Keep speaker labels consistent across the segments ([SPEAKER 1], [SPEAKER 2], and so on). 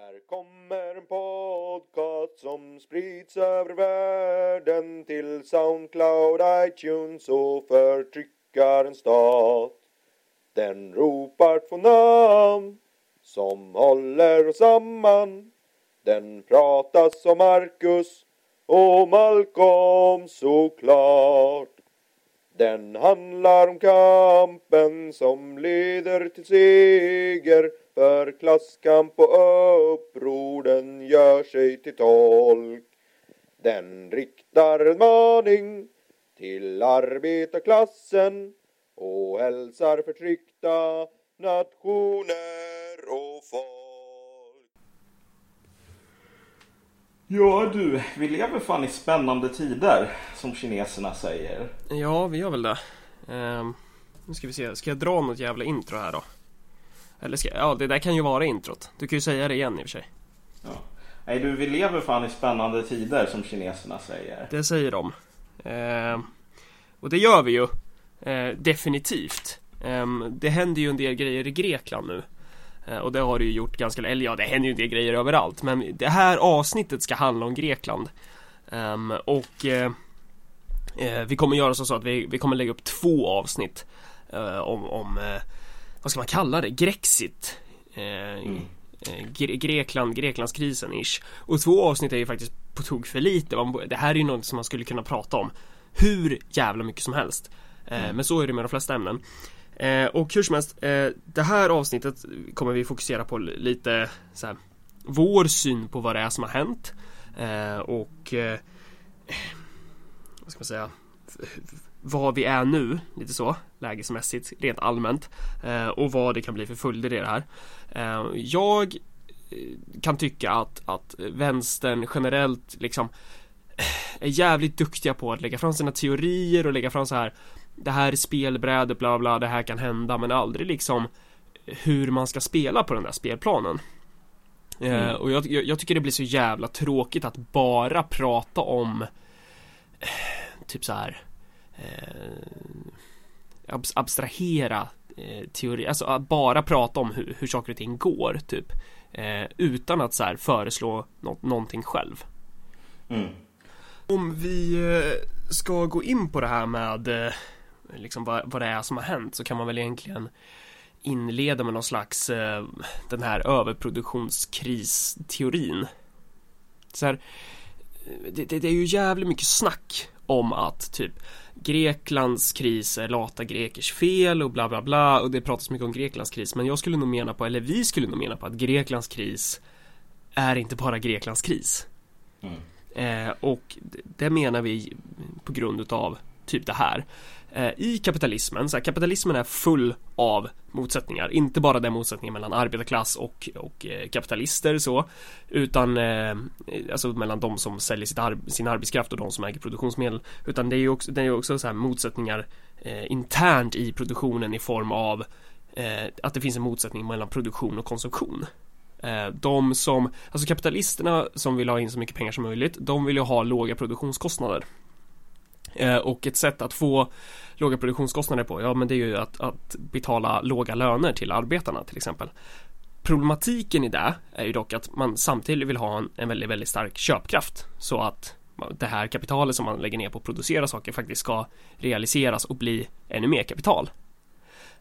[SPEAKER 1] Här kommer en podcast som sprids över världen till Soundcloud, iTunes och förtryckarens stat. Den ropar två namn som håller oss samman. Den pratas om Marcus och Malcolm såklart. Den handlar om kampen som leder till seger för klasskamp och uppror den gör sig till tolk. Den riktar en maning till arbetarklassen och hälsar förtryckta nationer och folk.
[SPEAKER 2] Ja du, vi lever fan i spännande tider som kineserna säger.
[SPEAKER 3] Ja, vi gör väl det. Ehm, nu ska vi se, ska jag dra något jävla intro här då? Eller ska ja det där kan ju vara introt. Du kan ju säga det igen i och för sig.
[SPEAKER 2] Ja. Nej du, vi lever fan i spännande tider som kineserna säger.
[SPEAKER 3] Det säger de. Ehm, och det gör vi ju. Ehm, definitivt. Ehm, det händer ju en del grejer i Grekland nu. Ehm, och det har det ju gjort ganska, eller ja det händer ju en del grejer överallt. Men det här avsnittet ska handla om Grekland. Ehm, och eh, eh, vi kommer göra så att vi, vi kommer lägga upp två avsnitt. eh, om, om eh, vad ska man kalla det? Grexit. Eh,
[SPEAKER 2] Mm.
[SPEAKER 3] eh, Gre- Grekland, Greklandskrisen ish. Och två avsnitt är ju faktiskt på tok för lite. Det här är ju något som man skulle kunna prata om hur jävla mycket som helst. Eh, Men så är det med de flesta ämnen. Och hur som helst, det här avsnittet kommer vi fokusera på li- lite så här, vår syn på vad det är som har hänt. Och vad ska man säga? Var vi är nu, lite så, lägesmässigt, rent allmänt. Eh, och vad det kan bli för följder i det här. Eh, jag eh, kan tycka att, att vänstern generellt liksom är jävligt duktiga på att lägga fram sina teorier och lägga fram så här Det här är spelbrädet, bla bla, det här kan hända men aldrig liksom hur man ska spela på den där spelplanen. Eh,
[SPEAKER 2] Mm.
[SPEAKER 3] och jag, jag, jag tycker det blir så jävla tråkigt att bara prata om eh, typ så här eh, abs- abstrahera eh, teori, alltså att bara prata om hur, hur saker och ting går typ eh, utan att så här föreslå nå- någonting själv.
[SPEAKER 2] Mm.
[SPEAKER 3] Om vi eh, ska gå in på det här med eh, liksom vad, vad det är som har hänt så kan man väl egentligen inleda med någon slags eh, den här överproduktionskristeorin. Så här, det, det, det är ju jävligt mycket snack om att typ Greklands kris är lata grekers fel och bla bla bla och det pratas mycket om Greklands kris men jag skulle nog mena på, eller vi skulle nog mena på att Greklands kris är inte bara Greklands kris.
[SPEAKER 2] Mm.
[SPEAKER 3] Eh, och det menar vi på grund utav typ det här. Eh, I kapitalismen, så här, kapitalismen är full av motsättningar. Inte bara den motsättningen mellan arbetarklass och, och eh, kapitalister så. Utan eh, alltså mellan de som säljer sitt ar- sin arbetskraft och de som äger produktionsmedel. Utan det är ju också, det är också så här motsättningar eh, internt i produktionen i form av eh, att det finns en motsättning mellan produktion och konsumtion. Eh, de som, alltså kapitalisterna som vill ha in så mycket pengar som möjligt, de vill ju ha låga produktionskostnader. Eh, och ett sätt att få låga produktionskostnader på, ja men det är ju att, att betala låga löner till arbetarna till exempel. Problematiken i det är ju dock att man samtidigt vill ha en, en väldigt, väldigt stark köpkraft så att det här kapitalet som man lägger ner på att producera saker faktiskt ska realiseras och bli ännu mer kapital.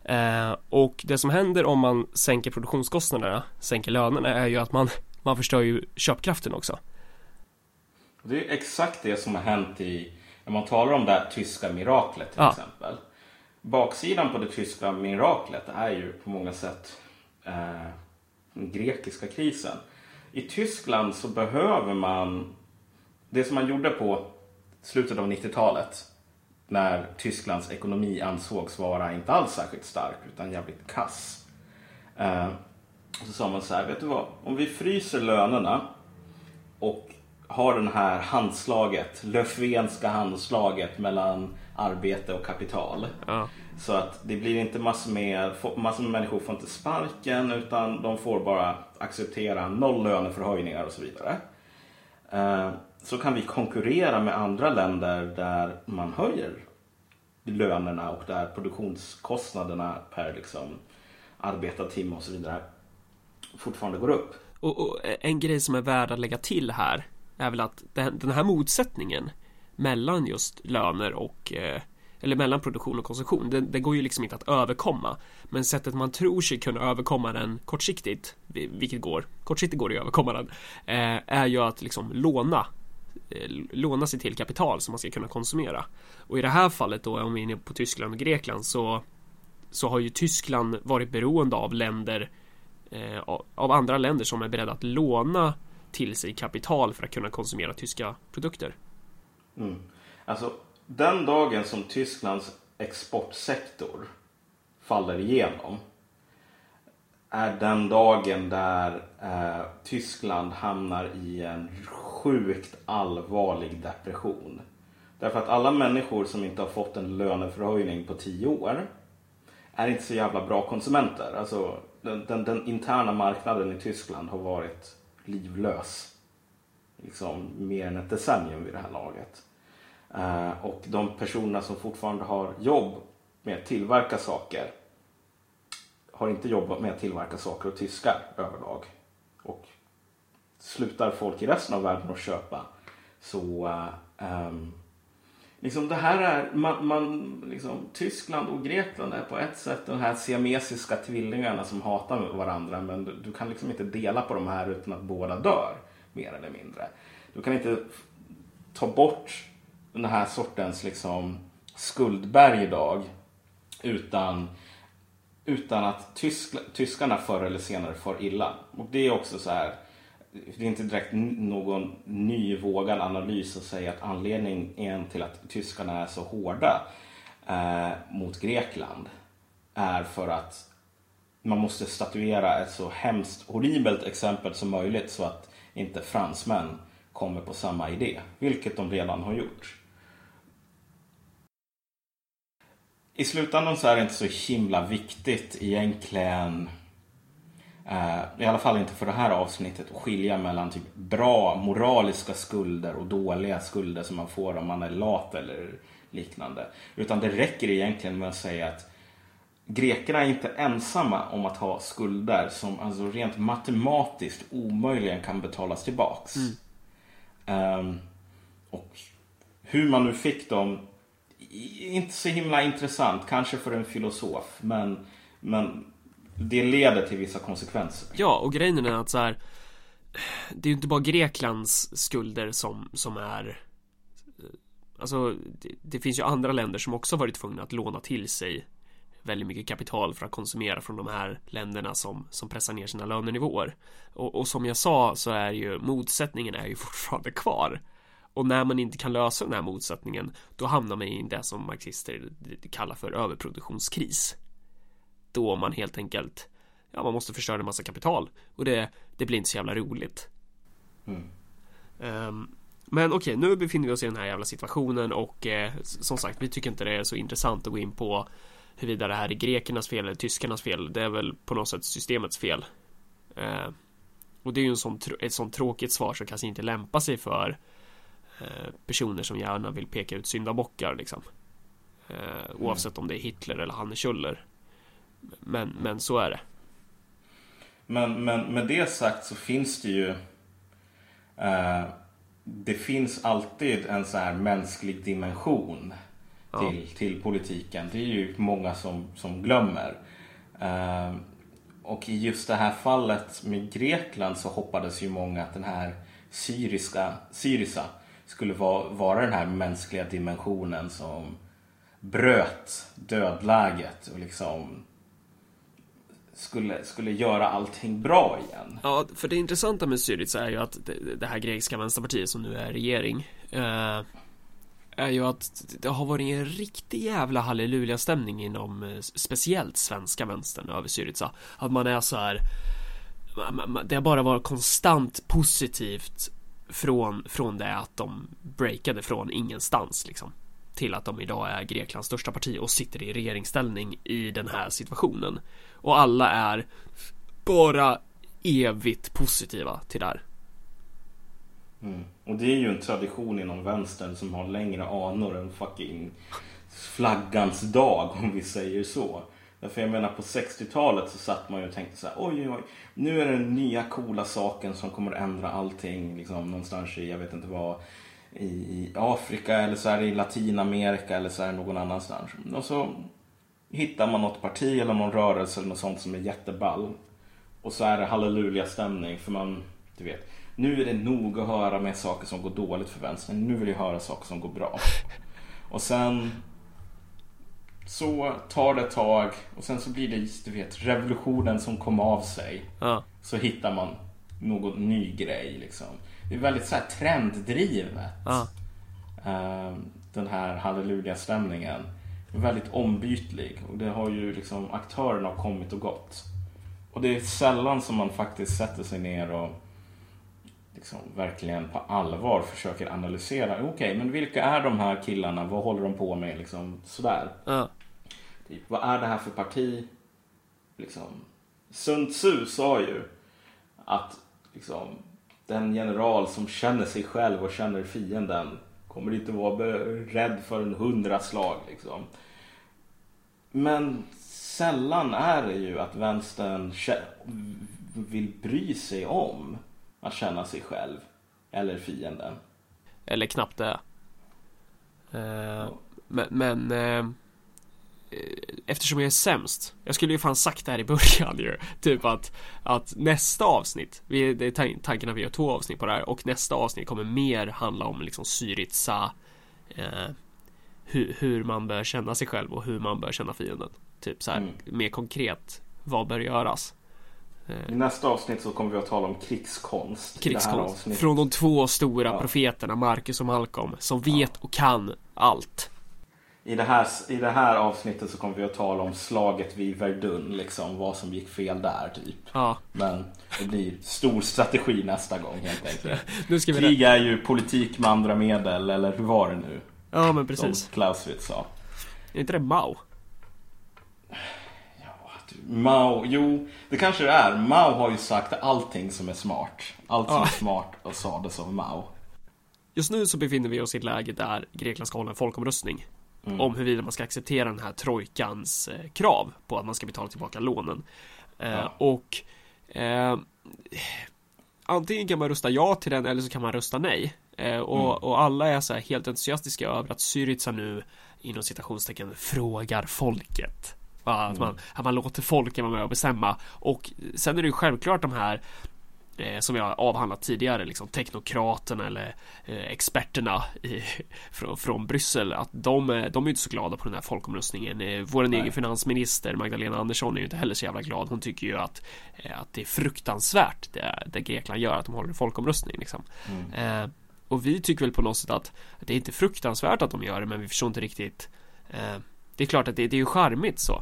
[SPEAKER 3] Eh, och det som händer om man sänker produktionskostnaderna, sänker lönerna, är ju att man, man förstör ju köpkraften också.
[SPEAKER 2] Det är exakt det som har hänt i, när man talar om det här tyska miraklet till
[SPEAKER 3] Ja.
[SPEAKER 2] exempel. Baksidan på det tyska miraklet är ju på många sätt eh, den grekiska krisen. I Tyskland så behöver man det som man gjorde på slutet av 90-talet när Tysklands ekonomi ansågs vara inte alls särskilt stark utan jävligt kass. Eh, och så sa man så här, vet du vad? Om vi fryser lönerna och har den här handslaget, Löfvenska handslaget mellan arbete och kapital.
[SPEAKER 3] Ja.
[SPEAKER 2] Så att det blir inte massor med, massor med människor får inte sparken utan de får bara acceptera noll löneförhöjningar och så vidare. Eh, Så kan vi konkurrera med andra länder där man höjer lönerna och där produktionskostnaderna per liksom arbetad timme och så vidare fortfarande går upp.
[SPEAKER 3] Och, och, en grej som är värd att lägga till här är väl att den, här motsättningen mellan just löner och eh, eller mellan produktion och konsumtion, det, det, går ju liksom inte att överkomma. Men sättet man tror sig kunna överkomma den kortsiktigt, vilket går, kortsiktigt går det att överkomma den, eh, är ju att liksom låna eh, låna sig till kapital som man ska kunna konsumera. Och i det här fallet då, om vi är inne på Tyskland och Grekland så så har ju Tyskland varit beroende av länder av andra länder som är beredda att låna till sig kapital för att kunna konsumera tyska produkter.
[SPEAKER 2] Mm. Alltså den dagen som Tysklands exportsektor faller igenom är den dagen där eh, Tyskland hamnar i en sjukt allvarlig depression. Därför att alla människor som inte har fått en löneförhöjning på tio år är inte så jävla bra konsumenter. Alltså, den, den, den interna marknaden i Tyskland har varit livlös. Liksom mer än ett decennium vid det här laget. Uh, och de personerna som fortfarande har jobb med att tillverka saker har inte jobbat med att tillverka saker och tyskar överlag. Och slutar folk i resten av världen att köpa så uh, um, liksom det här är, man, man, liksom, Tyskland och Grekland är på ett sätt de här siamesiska tvillingarna som hatar varandra men du, du, kan liksom inte dela på de här utan att båda dör mer eller mindre. Du kan inte ta bort den här sortens liksom skuldberg idag utan, utan att tysk, tyskarna förr eller senare får illa. Och det är också så här det är inte direkt någon ny vågad analys att säga att anledningen till att tyskarna är så hårda eh, mot Grekland är för att man måste statuera ett så hemskt horribelt exempel som möjligt så att inte fransmän kommer på samma idé, vilket de redan har gjort. I slutändan så är det inte så himla viktigt egentligen i alla fall inte för det här avsnittet att skilja mellan typ bra moraliska skulder och dåliga skulder som man får om man är lat eller liknande. Utan det räcker egentligen med att säga att grekerna är inte ensamma om att ha skulder som alltså rent matematiskt omöjligen kan betalas tillbaks. Mm. Um, och hur man nu fick dem, inte så himla intressant, kanske för en filosof, men, men det leder till vissa konsekvenser.
[SPEAKER 3] Ja, och grejen är att så här, det är ju inte bara Greklands skulder som, som är Alltså det, det, finns ju andra länder som också varit tvungna att låna till sig väldigt mycket kapital för att konsumera från de här länderna som, som pressar ner sina lönenivåer. Och, och som jag sa så är ju motsättningen är ju fortfarande kvar. Och när man inte kan lösa den här motsättningen då hamnar man i det som marxister kallar för överproduktionskris då man helt enkelt ja, man måste förstöra en massa kapital och det, det blir inte så jävla roligt. Mm. Um, men okej, okay, nu befinner vi oss i den här jävla situationen och eh, som sagt, vi tycker inte det är så intressant att gå in på huruvida det här är grekernas fel eller tyskarnas fel. Det är väl på något sätt systemets fel. Uh, och det är ju en sån, ett sånt tråkigt svar som kanske inte lämpar sig för uh, personer som gärna vill peka ut syndabockar liksom. Uh, oavsett om det är Hitler eller Hanne Kjöller. Men, men så är det.
[SPEAKER 2] Men, men med det sagt så finns det ju eh, Det finns alltid en så här mänsklig dimension till, ja. till politiken. Det är ju många som, som glömmer. Eh, och i just det här fallet med Grekland så hoppades ju många att den här syriska, Syriza skulle vara, vara den här mänskliga dimensionen som bröt dödläget och liksom skulle, skulle göra allting bra igen.
[SPEAKER 3] Ja, för det intressanta med Syriza är ju att det, det här grekiska vänsterpartiet som nu är regering eh, är ju att det har varit en riktig jävla halleluja-stämning inom eh, speciellt svenska vänstern över Syriza. Att man är så här det har bara varit konstant positivt från, från det att de breakade från ingenstans liksom till att de idag är Greklands största parti och sitter i regeringsställning i den här situationen. Och alla är bara evigt positiva till det här.
[SPEAKER 2] Mm. Och det är ju en tradition inom vänstern som har längre anor än fucking flaggans dag om vi säger så. Därför jag menar på 60-talet så satt man ju och tänkte så här, oj oj oj, nu är det den nya coola saken som kommer att ändra allting liksom någonstans i, jag vet inte vad, i, i Afrika eller så här i Latinamerika eller så här någon annanstans. Och så hittar man något parti eller någon rörelse eller något sånt som är jätteball. Och så är det halleluja-stämning för man, du vet, nu är det nog att höra med saker som går dåligt för vänstern. Nu vill jag höra saker som går bra. Och sen så tar det ett tag och sen så blir det, du vet, revolutionen som kom av sig.
[SPEAKER 3] Ja.
[SPEAKER 2] Så hittar man någon ny grej liksom. Det är väldigt så här trenddrivet.
[SPEAKER 3] Ja.
[SPEAKER 2] Eh, Den här halleluja-stämningen. Väldigt ombytlig och det har ju liksom aktörerna har kommit och gått. Och det är sällan som man faktiskt sätter sig ner och liksom verkligen på allvar försöker analysera. Okej, men vilka är de här killarna? Vad håller de på med? Liksom sådär.
[SPEAKER 3] Ja.
[SPEAKER 2] Typ, vad är det här för parti? Liksom, Sun Tzu sa ju att liksom, den general som känner sig själv och känner fienden kommer inte vara rädd för en hundra slag. Liksom. Men sällan är det ju att vänstern vill bry sig om att känna sig själv eller fienden.
[SPEAKER 3] Eller knappt det. Eh, men men eh, eftersom jag är sämst. Jag skulle ju fan sagt det här i början ju. Typ att, att nästa avsnitt. Vi, det är tan- tanken att vi gör två avsnitt på det här. Och nästa avsnitt kommer mer handla om liksom Syriza. Eh, hur, hur man bör känna sig själv och hur man bör känna fienden. Typ så här
[SPEAKER 2] Mm.
[SPEAKER 3] mer konkret. Vad bör göras?
[SPEAKER 2] I nästa avsnitt så kommer vi att tala om krigskonst.
[SPEAKER 3] Krigskonst. Från de två stora
[SPEAKER 2] Ja.
[SPEAKER 3] profeterna Marcus och Malcolm. Som vet och kan allt.
[SPEAKER 2] I det, här, I det här avsnittet så kommer vi att tala om slaget vid Verdun, liksom vad som gick fel där typ.
[SPEAKER 3] Ja,
[SPEAKER 2] Men det blir stor strategi nästa gång helt enkelt.
[SPEAKER 3] nu ska vi...
[SPEAKER 2] Krig är ju politik med andra medel, eller hur var det nu?
[SPEAKER 3] Ja men
[SPEAKER 2] Som
[SPEAKER 3] precis.
[SPEAKER 2] Clausewitz sa.
[SPEAKER 3] Är inte det Mao?
[SPEAKER 2] Ja, du, Mao, jo, det kanske det är. Mao har ju sagt allting som är smart. Allt som
[SPEAKER 3] Ja.
[SPEAKER 2] är smart och sades av Mao.
[SPEAKER 3] Just nu så befinner vi oss i ett läge där Grekland ska hålla en folkomröstning om huruvida man ska acceptera den här trojkans eh, krav på att man ska betala tillbaka lånen. Eh,
[SPEAKER 2] Ja.
[SPEAKER 3] Och eh, antingen kan man rösta ja till den eller så kan man rösta nej. Eh, och, och alla är så här helt entusiastiska över att Syriza nu inom citationstecken frågar folket. Att, man, att man låter folket vara med och bestämma. Och sen är det ju självklart de här eh, som jag avhandlat tidigare, liksom teknokraterna eller eh, experterna i, från, från Bryssel, att de, är- de är inte så glada på den här folkomröstningen. Eh, vår egen finansminister Magdalena Andersson är ju inte heller så jävla glad. Hon tycker ju att, eh, att det är fruktansvärt det, det Grekland gör, att de håller en folkomröstning. Liksom. Eh, och vi tycker väl på något sätt att det är inte fruktansvärt att de gör det, men vi förstår inte riktigt. Eh, det är klart att det, det är ju charmigt så.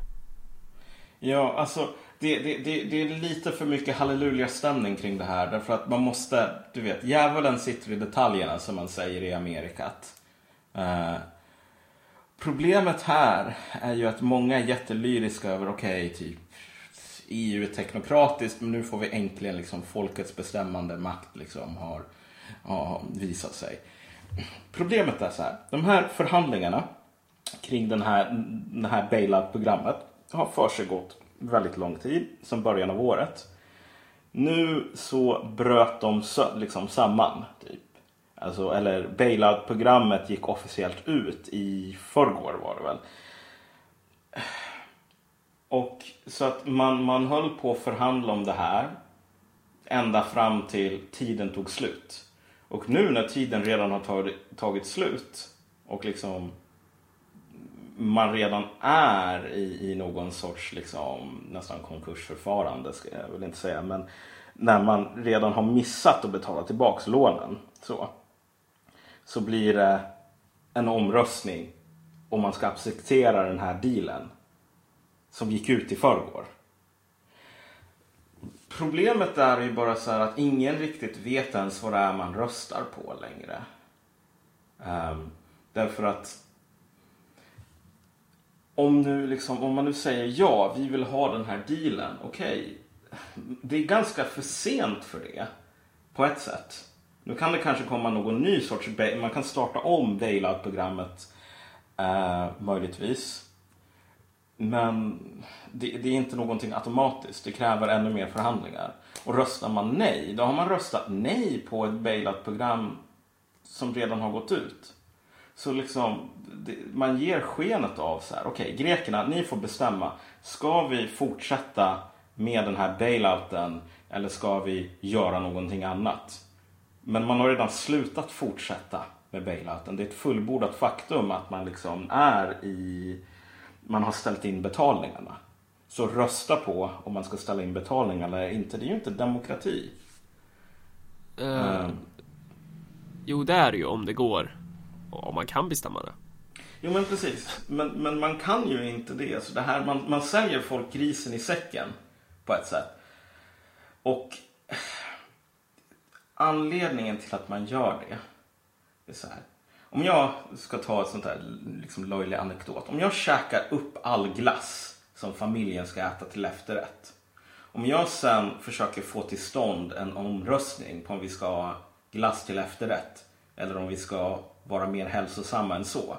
[SPEAKER 2] Ja, alltså det, det, det, det är lite för mycket halleluja-stämning kring det här. Därför att man måste, du vet, djävulen sitter i detaljerna som man säger i Amerikat. Eh, problemet här är ju att många är jättelyriska över, okej, typ EU är teknokratiskt men nu får vi äntligen liksom folkets bestämmande makt liksom har, ja, visat sig. Problemet är så här, de här förhandlingarna kring den här, det här bailout-programmet har försiggått väldigt lång tid, sedan början av året. Nu så bröt de sö- liksom samman. Typ. Alltså, eller bailout-programmet gick officiellt ut i förrgår var det väl. Och så att man, man höll på att förhandla om det här ända fram till tiden tog slut. Och nu när tiden redan har tagit, tagit slut och liksom man redan är i, i någon sorts liksom, nästan konkursförfarande, ska jag väl inte säga, men när man redan har missat att betala tillbaks lånen så, så blir det en omröstning om man ska acceptera den här dealen som gick ut i förrgår. Problemet är ju bara så här att ingen riktigt vet ens vad det är man röstar på längre. Um, därför att om, nu liksom, om man nu säger ja, vi vill ha den här dealen, okej. Det är ganska för sent för det. På ett sätt. Nu kan det kanske komma någon ny sorts, man kan starta om bailout-programmet eh, möjligtvis. men det, det, är inte någonting automatiskt. Det kräver ännu mer förhandlingar. Och röstar man nej, då har man röstat nej på ett bailout-program som redan har gått ut. Så liksom, det, man ger skenet av så här, okej, okay, grekerna, ni får bestämma. Ska vi fortsätta med den här bailouten eller ska vi göra någonting annat? Men man har redan slutat fortsätta med bailouten. Det är ett fullbordat faktum att man liksom är i... Man har ställt in betalningarna. Så rösta på om man ska ställa in betalningarna eller inte. Det är ju inte demokrati.
[SPEAKER 3] Uh, um, jo, det är det ju om det går. Om man kan bestämma det.
[SPEAKER 2] Jo, men precis. Men, men man kan ju inte det. Så det här, man, man säljer folk grisen i säcken på ett sätt. Och anledningen till att man gör det är så här. Om jag ska ta ett sånt här liksom löjlig anekdot. Om jag käkar upp all glass som familjen ska äta till efterrätt. Om jag sen försöker få till stånd en omröstning på om vi ska ha glass till efterrätt eller om vi ska vara mer hälsosamma än så.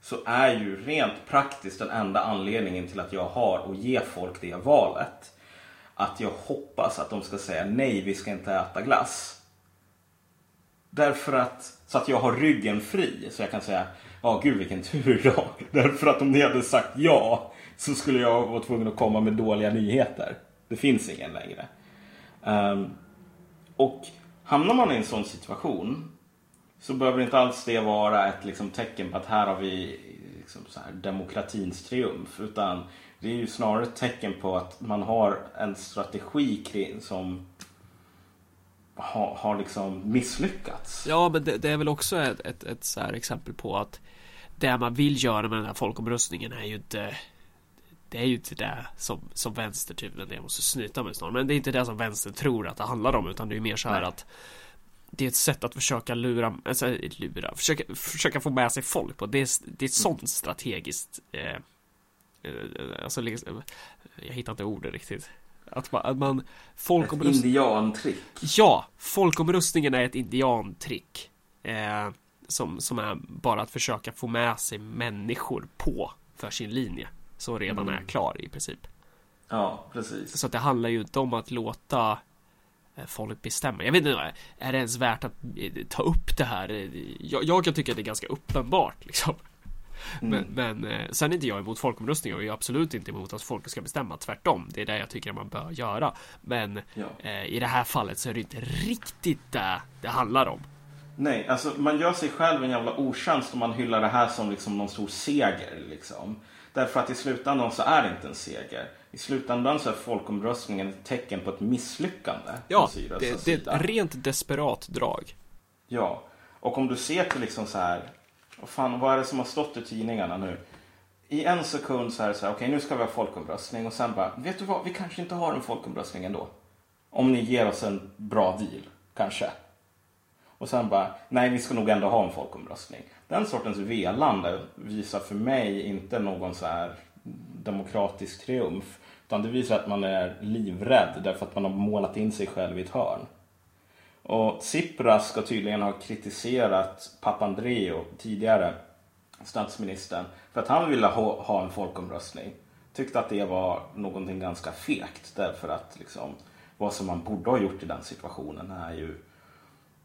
[SPEAKER 2] Så är ju rent praktiskt den enda anledningen till att jag har att ge folk det valet att jag hoppas att de ska säga nej, vi ska inte äta glass. Därför att, så att jag har ryggen fri så jag kan säga, ja gud vilken tur idag. Därför att om ni hade sagt ja så skulle jag vara tvungen att komma med dåliga nyheter. Det finns ingen längre. Um, och hamnar man i en sån situation så behöver inte alls det vara ett liksom, tecken på att här har vi liksom, så här, demokratins triumf. Utan det är ju snarare ett tecken på att man har en strategi kring, som har, har liksom misslyckats.
[SPEAKER 3] Ja, men det, det är väl också ett, ett, ett så exempel på att det man vill göra med den här folkomröstningen är ju inte det är ju inte det som, som vänster typ, det jag måste snyta mig snart, men det är inte det som vänster tror att det handlar om, utan det är mer så här Nej. att det är ett sätt att försöka lura, alltså lura, försöka, försöka få med sig folk på. Det är, det är ett sånt strategiskt eh, Eh, alltså liksom, jag hittar inte ordet riktigt. Att man, att man
[SPEAKER 2] folkomröst... Ett indiantrick.
[SPEAKER 3] Ja, folkomröstningen är ett indiantrick. Eh, som, som är bara att försöka få med sig människor på för sin linje. Som redan mm. är klar i princip.
[SPEAKER 2] Ja, precis.
[SPEAKER 3] Så att det handlar ju inte om att låta folk bestämma. Jag vet inte, är det ens värt att eh, ta upp det här? Jag, jag kan tycka att det är ganska uppenbart liksom. Mm. Men, men eh, sen är inte jag emot folkomröstningar och jag är absolut inte emot att folk ska bestämma. Tvärtom, det är det jag tycker att man bör göra. Men ja. eh, i det här fallet så är det inte riktigt det det handlar om.
[SPEAKER 2] Nej, alltså man gör sig själv en jävla otjänst om man hyllar det här som liksom någon stor seger. Liksom. Därför att i slutändan så är det inte en seger. I slutändan så är folkomröstningen ett tecken på ett misslyckande.
[SPEAKER 3] Ja, det, det är ett rent desperat drag.
[SPEAKER 2] Ja, och om du ser till liksom så här vad fan, vad är det som har stått i tidningarna nu? I en sekund så är det så här, okej okay, nu ska vi ha folkomröstning och sen bara, vet du vad, vi kanske inte har en folkomröstning ändå. Om ni ger oss en bra deal, kanske. Och sen bara, nej vi ska nog ändå ha en folkomröstning. Den sortens velande visar för mig inte någon så här demokratisk triumf. Utan det visar att man är livrädd därför att man har målat in sig själv i ett hörn. Och Tsipras ska tydligen ha kritiserat Papandreou, tidigare statsministern, för att han ville ha, ha en folkomröstning. Tyckte att det var någonting ganska fegt därför att liksom, vad som man borde ha gjort i den situationen är ju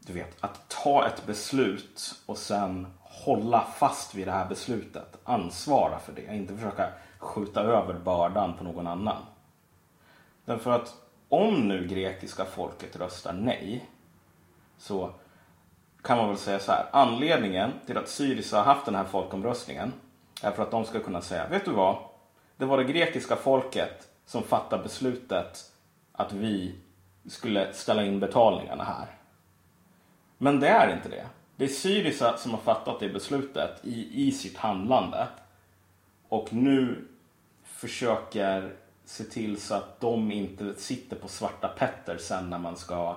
[SPEAKER 2] du vet, att ta ett beslut och sen hålla fast vid det här beslutet. Ansvara för det, inte försöka skjuta över bördan på någon annan. Därför att om nu grekiska folket röstar nej så kan man väl säga så här. Anledningen till att Syriza har haft den här folkomröstningen är för att de ska kunna säga, vet du vad? Det var det grekiska folket som fattade beslutet att vi skulle ställa in betalningarna här. Men det är inte det. Det är Syriza som har fattat det beslutet i, i sitt handlande. Och nu försöker se till så att de inte sitter på svarta petter sen när man ska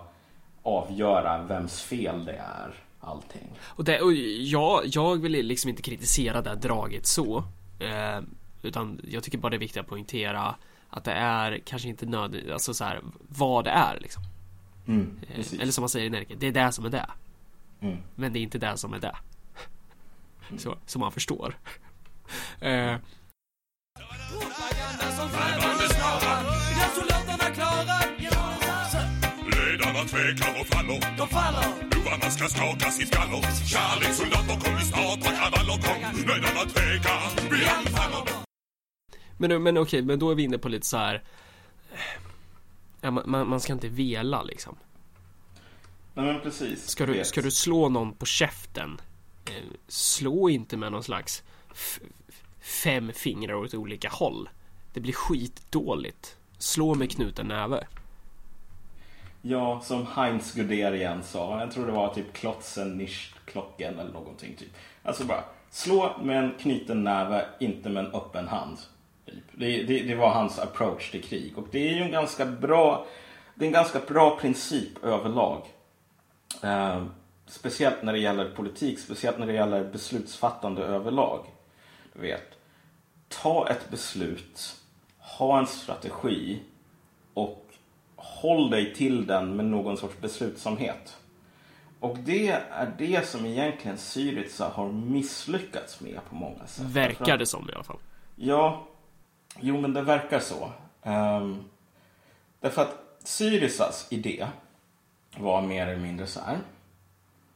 [SPEAKER 2] avgöra vems fel det är allting.
[SPEAKER 3] Och, det, och jag, jag vill liksom inte kritisera det draget så. Eh, utan jag tycker bara det är viktigt att poängtera att det är kanske inte nödvändigt, alltså så här, vad det är liksom.
[SPEAKER 2] Mm,
[SPEAKER 3] eh, eller som man säger i Närke, det är det som är det. Mm. Men det är inte det som är det. Mm. Så, som man förstår. Eh,
[SPEAKER 4] som främmande snarar. Gör soldaterna klara?
[SPEAKER 5] Ledarna tvekar och faller.
[SPEAKER 4] De faller.
[SPEAKER 5] Bovarna ska skakas i skallor. Kärlekssoldater kom vi snart, våra kravaller kom. Ledarna tvekar, vi anfaller.
[SPEAKER 3] Men, men okej, men då är vi inne på lite så här. Ja, man, man man ska inte vela liksom.
[SPEAKER 2] Nej men precis.
[SPEAKER 3] Ska du,
[SPEAKER 2] Vet.
[SPEAKER 3] ska du slå någon på käften? eh, Slå inte med någon slags fem fingrar åt olika håll. Det blir skitdåligt. Slå med knuten näve.
[SPEAKER 2] Ja, som Heinz Guderian sa. Jag tror det var typ Klotzen nisch, klocken eller någonting. Typ. Alltså bara slå med en knuten näve, inte med en öppen hand. Typ. Det, det, det var hans approach till krig. Och det är ju en ganska bra, det är en ganska bra princip överlag. Eh, speciellt när det gäller politik, speciellt när det gäller beslutsfattande överlag. Vet, ta ett beslut, ha en strategi och håll dig till den med någon sorts beslutsamhet. Och det är det som egentligen Syriza har misslyckats med på många sätt.
[SPEAKER 3] Verkar det som i alla fall.
[SPEAKER 2] Ja, jo men det verkar så. Um, därför att Syrizas idé var mer eller mindre så här.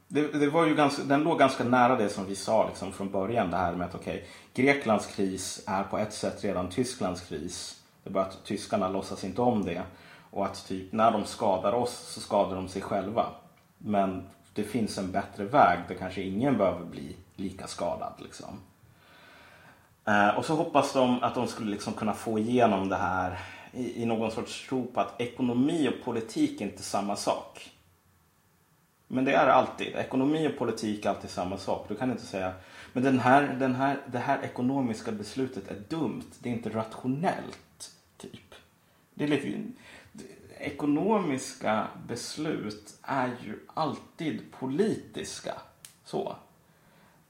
[SPEAKER 2] Det, det var ju ganska, den låg ganska nära det som vi sa liksom från början. Det här med att okay, Greklands kris är på ett sätt redan Tysklands kris. Det är bara att tyskarna låtsas inte om det. Och att typ när de skadar oss så skadar de sig själva. Men det finns en bättre väg där kanske ingen behöver bli lika skadad. Liksom. Eh, och så hoppas de att de skulle liksom kunna få igenom det här i, i någon sorts tro på att ekonomi och politik är inte samma sak. Men det är alltid. Ekonomi och politik är alltid samma sak. Du kan inte säga men den här, den här, det här ekonomiska beslutet är dumt. Det är inte rationellt. Typ. Det är lite, ekonomiska beslut är ju alltid politiska. Så.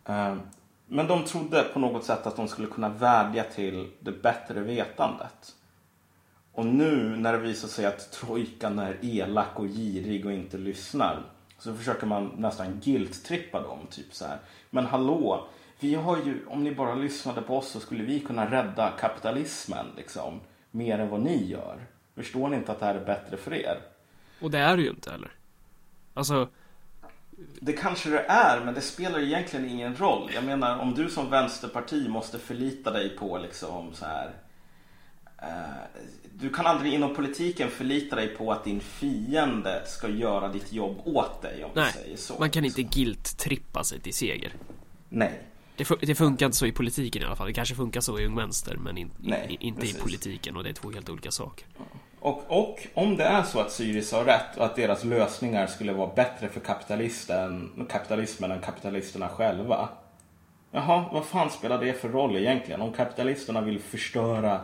[SPEAKER 2] Ehm, men de trodde på något sätt att de skulle kunna vädja till det bättre vetandet. Och nu när det visar sig att trojkan är elak och girig och inte lyssnar så försöker man nästan guilt-trippa dem. Typ så här. Men hallå, vi har ju, om ni bara lyssnade på oss så skulle vi kunna rädda kapitalismen liksom. Mer än vad ni gör. Förstår ni inte att det här är bättre för er?
[SPEAKER 3] Och det är det ju inte heller. Alltså,
[SPEAKER 2] Det kanske det är, men det spelar egentligen ingen roll. Jag menar, om du som vänsterparti måste förlita dig på liksom så här. Eh, du kan aldrig inom politiken förlita dig på att din fiende ska göra ditt jobb åt dig om
[SPEAKER 3] nej.
[SPEAKER 2] säger så.
[SPEAKER 3] Man kan inte guilt-trippa sig till seger.
[SPEAKER 2] Nej.
[SPEAKER 3] Det, fu- det funkar inte så i politiken i alla fall. Det kanske funkar så i Ung Vänster, men in,
[SPEAKER 2] Nej,
[SPEAKER 3] i, inte
[SPEAKER 2] precis.
[SPEAKER 3] i politiken och det är två helt olika saker.
[SPEAKER 2] Och, och om det är så att Syriza har rätt och att deras lösningar skulle vara bättre för kapitalisten, kapitalismen än kapitalisterna själva. Jaha, vad fan spelar det för roll egentligen? Om kapitalisterna vill förstöra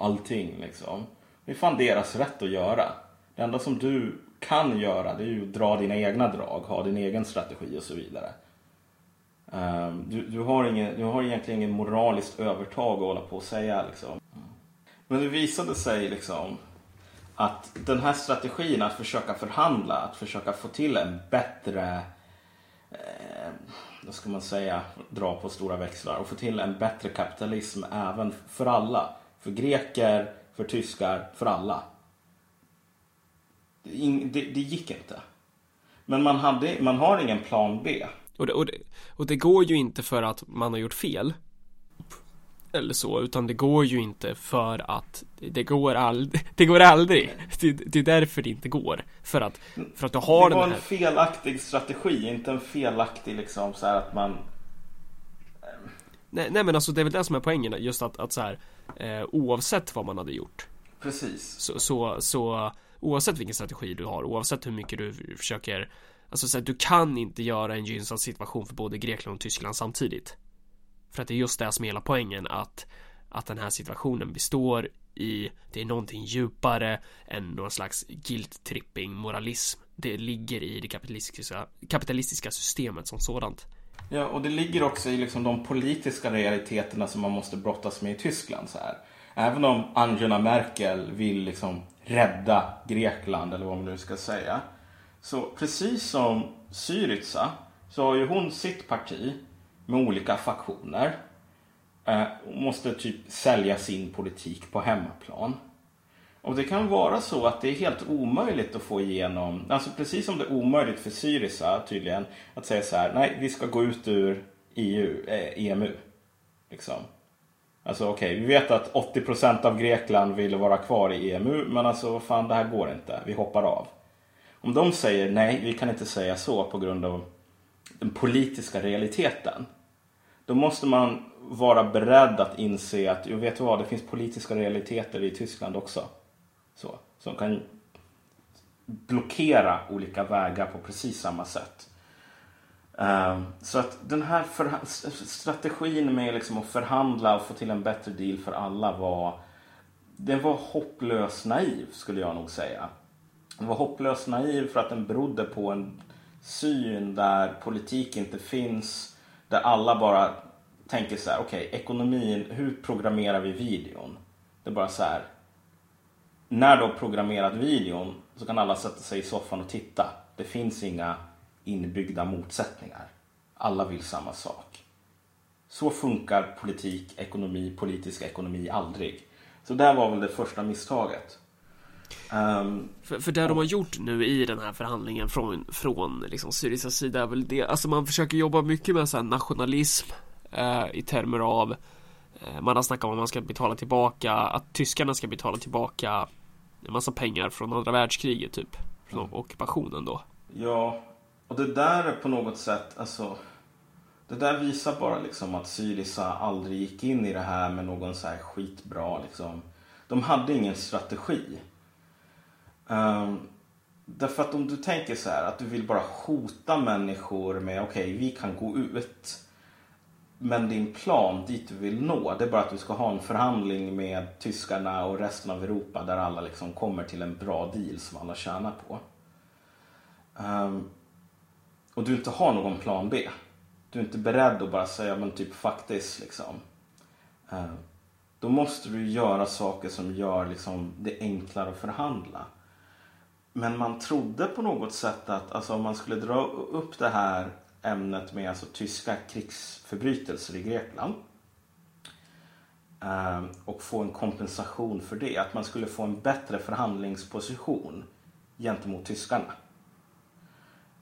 [SPEAKER 2] allting liksom. Det är fan deras rätt att göra. Det enda som du kan göra det är ju att dra dina egna drag, ha din egen strategi och så vidare. Ehm, du, du, har ingen, du har egentligen ingen moraliskt övertag att hålla på och säga liksom. Men det visade sig liksom att den här strategin att försöka förhandla, att försöka få till en bättre, eh, vad ska man säga, dra på stora växlar och få till en bättre kapitalism även för alla. För greker, för tyskar, för alla. Det, det, det gick inte. Men man, hade, man har ingen plan B.
[SPEAKER 3] Och det, och, det, och det går ju inte för att man har gjort fel. Eller så, utan det går ju inte för att det går aldrig. Det går aldrig. Det, det är därför det inte går. För att, för att du har
[SPEAKER 2] det var
[SPEAKER 3] den
[SPEAKER 2] en
[SPEAKER 3] här.
[SPEAKER 2] felaktig strategi, inte en felaktig liksom så här att man
[SPEAKER 3] Nej, nej men alltså det är väl det som är poängen. Just att, att så här. Eh, oavsett vad man hade gjort.
[SPEAKER 2] Precis.
[SPEAKER 3] Så, så, så oavsett vilken strategi du har, oavsett hur mycket du försöker Alltså så att du kan inte göra en gynnsam situation för både Grekland och Tyskland samtidigt. För att det är just det som är hela poängen att att den här situationen består i det är någonting djupare än någon slags guilt-tripping moralism. Det ligger i det kapitalistiska, kapitalistiska systemet som sådant.
[SPEAKER 2] Ja, och det ligger också i liksom de politiska realiteterna som man måste brottas med i Tyskland. Så här. Även om Angela Merkel vill liksom rädda Grekland, eller vad man nu ska säga. Så precis som Syriza så har ju hon sitt parti med olika faktioner. eh, måste typ sälja sin politik på hemmaplan. Och det kan vara så att det är helt omöjligt att få igenom, alltså precis som det är omöjligt för Syriza tydligen, att säga så här, nej vi ska gå ut ur EU, eh, EMU. Liksom. Alltså okej, vi vet att 80% av Grekland vill vara kvar i EMU, men alltså vad fan det här går inte, vi hoppar av. Om de säger nej, vi kan inte säga så på grund av den politiska realiteten. Då måste man vara beredd att inse att, jo, vet du vad, det finns politiska realiteter i Tyskland också. Så, som kan blockera olika vägar på precis samma sätt. Ehm, så att den här strategin med liksom att förhandla och få till en bättre deal för alla var den var hopplöst naiv skulle jag nog säga. Den var hopplöst naiv för att den berodde på en syn där politik inte finns. Där alla bara tänker så här, okej, ekonomin, hur programmerar vi videon? Det är bara så här. När du har programmerat videon så kan alla sätta sig i soffan och titta. Det finns inga inbyggda motsättningar. Alla vill samma sak. Så funkar politik, ekonomi, politisk ekonomi aldrig. Så där var väl det första misstaget. Ehm,
[SPEAKER 3] För, för det de har gjort nu i den här förhandlingen från, från liksom Syrizas sida är väl det, alltså man försöker jobba mycket med så nationalism eh, i termer av eh, man har snackat om att man ska betala tillbaka, att tyskarna ska betala tillbaka en massa pengar från andra världskriget typ, från ockupationen då.
[SPEAKER 2] Ja, och det där är på något sätt, alltså. Det där visar bara liksom att Syriza aldrig gick in i det här med någon så här skitbra liksom. De hade ingen strategi. Um, därför att om du tänker så här att du vill bara hota människor med okej, vi kan gå ut. Men din plan dit du vill nå, det är bara att du ska ha en förhandling med tyskarna och resten av Europa där alla liksom kommer till en bra deal som alla tjänar på. Um, och du inte har någon plan B. Du är inte beredd att bara säga men typ faktiskt liksom. Ehm, då måste du göra saker som gör liksom, det enklare att förhandla. Men man trodde på något sätt att alltså, om man skulle dra upp det här ämnet med alltså, tyska krigsförbrytelser i Grekland ehm, och få en kompensation för det. Att man skulle få en bättre förhandlingsposition gentemot tyskarna.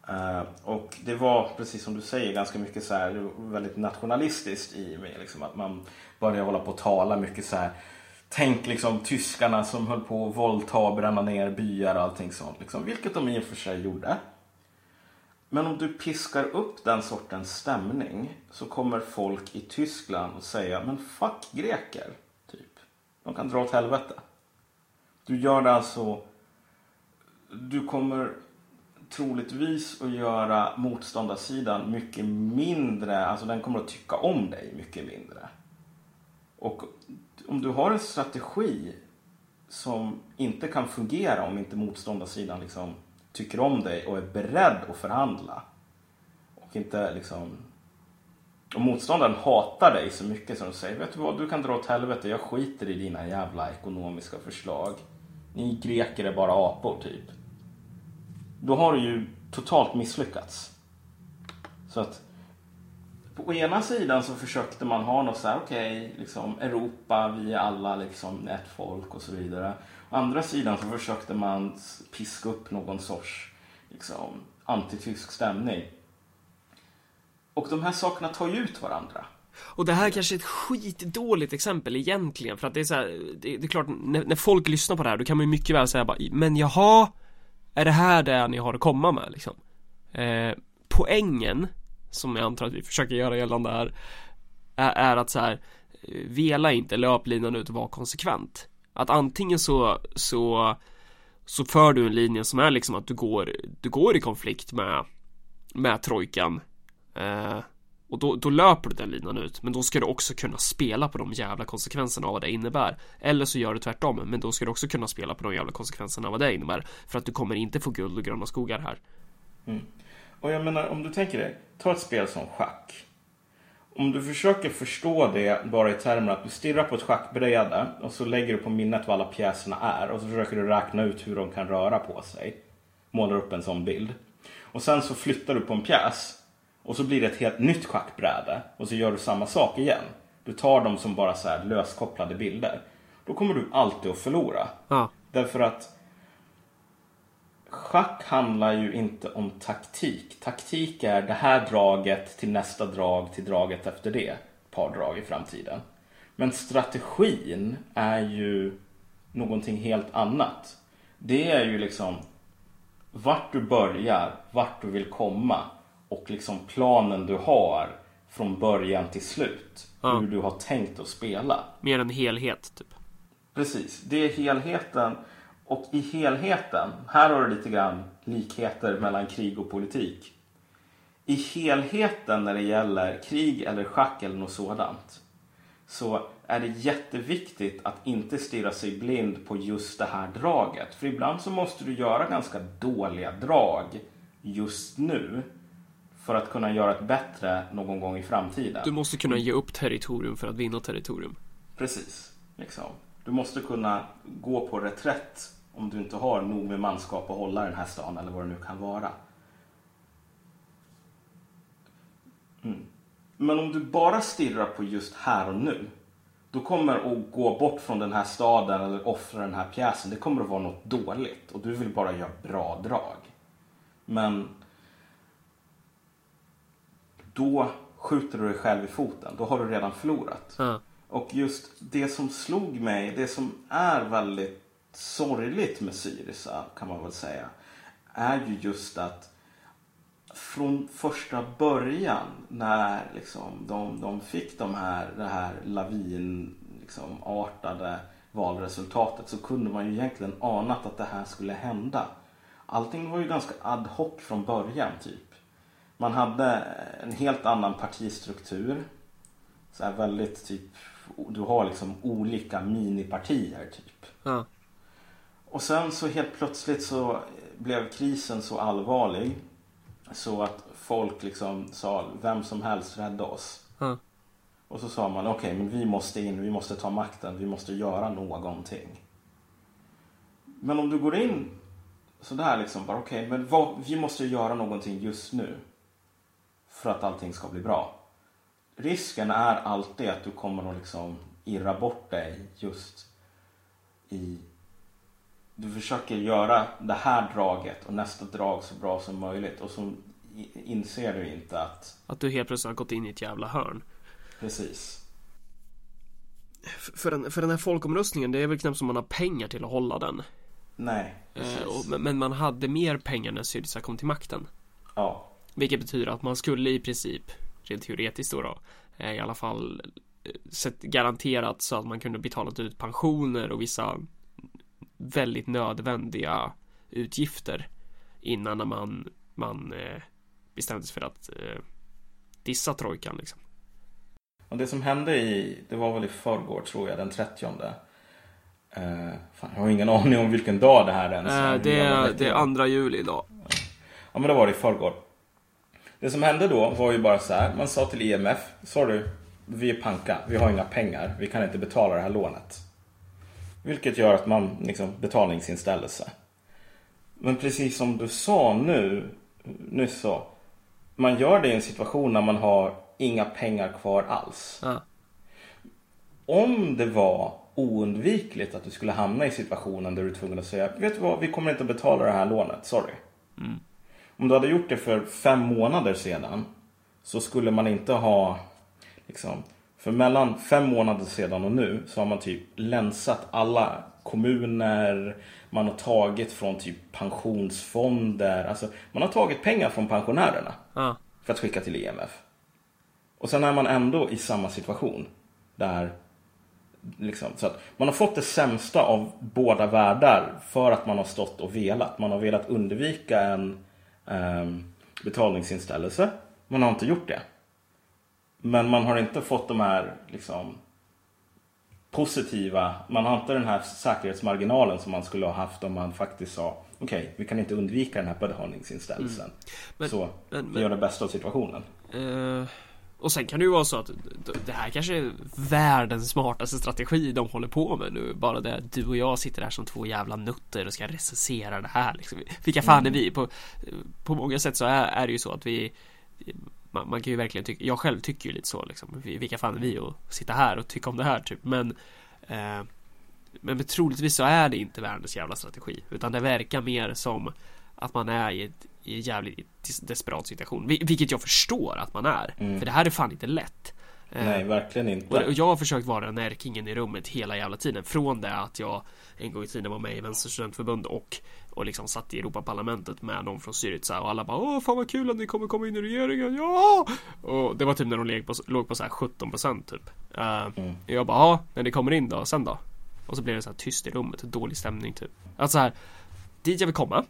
[SPEAKER 2] Ehm, och det var, precis som du säger, ganska mycket så här, väldigt nationalistiskt i mig. Liksom, att man började hålla på och tala mycket så här. Tänk liksom tyskarna som höll på att våldta och bränna ner byar och allting sånt. Liksom, vilket de i och för sig gjorde. Men om du piskar upp den sortens stämning så kommer folk i Tyskland att säga men fuck greker. Typ. De kan dra åt helvete. Du gör det alltså... Du kommer troligtvis att göra motståndarsidan mycket mindre, alltså den kommer att tycka om dig mycket mindre. Och om du har en strategi som inte kan fungera om inte motståndarsidan liksom tycker om dig och är beredd att förhandla. Och inte liksom... Om motståndaren hatar dig så mycket som de säger, vet du vad, du kan dra åt helvete, jag skiter i dina jävla ekonomiska förslag. Ni greker är bara apor, typ då har du ju totalt misslyckats. Så att på ena sidan så försökte man ha något så här, okej, okay, liksom Europa, vi är alla liksom ett folk och så vidare. Andra sidan så försökte man piska upp någon sorts liksom, antitysk stämning. Och de här sakerna tar ju ut varandra.
[SPEAKER 3] Och det här kanske är ett skitdåligt exempel egentligen för att det är så här, det, det är klart när, när folk lyssnar på det här då kan man ju mycket väl säga bara men jaha är det här det ni har att komma med liksom? Eh, poängen, som jag antar att vi försöker göra gällande här, är, är att så här, vela inte löplinan ut och vara konsekvent. Att antingen så, så, så för du en linje som är liksom att du går, du går i konflikt med, med trojkan. Eh, och då, då löper du den linan ut, men då ska du också kunna spela på de jävla konsekvenserna av vad det innebär. Eller så gör du tvärtom, men då ska du också kunna spela på de jävla konsekvenserna av vad det innebär. För att du kommer inte få guld och gröna skogar här.
[SPEAKER 2] Mm. Och jag menar, om du tänker dig, ta ett spel som schack. Om du försöker förstå det bara i termer att du stirrar på ett schackbräde och så lägger du på minnet vad alla pjäserna är och så försöker du räkna ut hur de kan röra på sig. Målar upp en sån bild. Och sen så flyttar du på en pjäs och så blir det ett helt nytt schackbräde och så gör du samma sak igen. du tar dem som bara så här löskopplade bilder. Då kommer du alltid att förlora.
[SPEAKER 3] Ja.
[SPEAKER 2] Därför att schack handlar ju inte om taktik. Taktik är det här draget till nästa drag till draget efter det. Ett par drag i framtiden. Men strategin är ju någonting helt annat. Det är ju liksom vart du börjar, vart du vill komma och liksom planen du har från början till slut.
[SPEAKER 3] Ja.
[SPEAKER 2] Hur du har tänkt att spela.
[SPEAKER 3] Mer en helhet typ.
[SPEAKER 2] Precis, det är helheten. Och i helheten, här har du lite grann likheter mellan krig och politik. I helheten när det gäller krig eller schack eller något sådant så är det jätteviktigt att inte stirra sig blind på just det här draget. För ibland så måste du göra ganska dåliga drag just nu för att kunna göra ett bättre någon gång i framtiden.
[SPEAKER 3] Du måste kunna ge upp territorium för att vinna territorium.
[SPEAKER 2] Precis. Liksom. Du måste kunna gå på reträtt om du inte har nog med manskap att hålla den här stan eller vad det nu kan vara. Mm. Men om du bara stirrar på just här och nu då kommer att gå bort från den här staden eller offra den här pjäsen. Det kommer att vara något dåligt och du vill bara göra bra drag. Men då skjuter du dig själv i foten. Då har du redan förlorat.
[SPEAKER 3] Ja.
[SPEAKER 2] Och just det som slog mig, det som är väldigt sorgligt med Syriza kan man väl säga, är ju just att från första början när liksom de, de fick de här, det här lavinartade liksom, artade valresultatet så kunde man ju egentligen anat att det här skulle hända. Allting var ju ganska ad hoc från början typ. Man hade en helt annan partistruktur. Så här väldigt typ, du har liksom olika minipartier typ.
[SPEAKER 3] Ja.
[SPEAKER 2] Och sen så helt plötsligt så blev krisen så allvarlig så att folk liksom sa vem som helst rädda oss.
[SPEAKER 3] Ja.
[SPEAKER 2] Och så sa man okej men vi måste in, vi måste ta makten, vi måste göra någonting. Men om du går in sådär liksom bara okej men vad, vi måste göra någonting just nu. För att allting ska bli bra. Risken är alltid att du kommer att liksom irra bort dig just i du försöker göra det här draget och nästa drag så bra som möjligt och så inser du inte att
[SPEAKER 3] Att du helt plötsligt har gått in i ett jävla hörn.
[SPEAKER 2] precis
[SPEAKER 3] För den, för den här folkomröstningen, det är väl knappt som man har pengar till att hålla den.
[SPEAKER 2] nej
[SPEAKER 3] Eh,
[SPEAKER 2] precis.
[SPEAKER 3] och, men- man hade mer pengar när Syriza kom till makten.
[SPEAKER 2] ja
[SPEAKER 3] Vilket betyder att man skulle i princip, rent teoretiskt då, då eh, i alla fall eh, sett garanterat så att man kunde betalat ut pensioner och vissa väldigt nödvändiga utgifter innan när man, man eh, bestämde sig för att eh, dissa trojkan liksom.
[SPEAKER 2] och det som hände i det var väl i förrgår tror jag den 30 eh, fan, jag har ingen aning om vilken dag det här ens
[SPEAKER 3] Eh,
[SPEAKER 2] Hur
[SPEAKER 3] det, är, det är andra juli idag.
[SPEAKER 2] Ja men det var det i förrgår. Det som hände då var ju bara så här. Man sa till IMF. Sorry, vi är panka. Vi har inga pengar. Vi kan inte betala det här lånet. Vilket gör att man liksom betalningsinställelse. Men precis som du sa nu. Nyss så. Man gör det i en situation när man har inga pengar kvar alls.
[SPEAKER 3] Ja.
[SPEAKER 2] Om det var oundvikligt att du skulle hamna i situationen där du är tvungen att säga Vet du vad, vi kommer inte betala det här lånet, sorry. Om du hade gjort det för fem månader sedan så skulle man inte ha liksom, för mellan fem månader sedan och nu så har man typ länsat alla kommuner, man har tagit från typ pensionsfonder, alltså man har tagit pengar från pensionärerna
[SPEAKER 3] Ja.
[SPEAKER 2] för att skicka till IMF. Och sen är man ändå i samma situation. Där liksom, så att man har fått det sämsta av båda världar för att man har stått och velat. Man har velat undvika en ehm, betalningsinställelse. Man har inte gjort det. Men man har inte fått de här liksom, positiva, man har inte den här säkerhetsmarginalen som man skulle ha haft om man faktiskt sa okej, vi kan inte undvika den här betalningsinställelsen.
[SPEAKER 3] Men-
[SPEAKER 2] så
[SPEAKER 3] men-
[SPEAKER 2] vi
[SPEAKER 3] men-
[SPEAKER 2] gör det bästa av situationen.
[SPEAKER 3] Eh, och sen kan det ju vara så att det här kanske är världens smartaste strategi de håller på med nu. Bara det att du och jag sitter här som två jävla nutter och ska recensera det här liksom. Vilka fan är vi? På, på många sätt så är, är det ju så att vi man, man kan ju verkligen tycka, jag själv tycker ju lite så liksom, Vi- vilka fan är vi att sitta här och tycka om det här typ, men eh, men, troligtvis så är det inte världens jävla strategi, utan det verkar mer som att man är i, ett, i en jävligt des- desperat situation, Vil- vilket jag förstår att man är, för det här är fan inte lätt. Eh,
[SPEAKER 2] Nej, verkligen inte.
[SPEAKER 3] och jag har försökt vara närkingen i rummet hela jävla tiden Från det att jag en gång i tiden var med i Vänsterns studentförbund och Och liksom satt i Europaparlamentet med någon från Syriza och alla bara Åh fan vad kul att ni kommer komma in i regeringen, ja! Och det var typ när de låg på, låg på så här 17% typ uh, Jag bara, ja, när ni kommer in då, sen då? Och så blev det så här tyst i rummet, dålig stämning typ Alltså så här Dit jag vill komma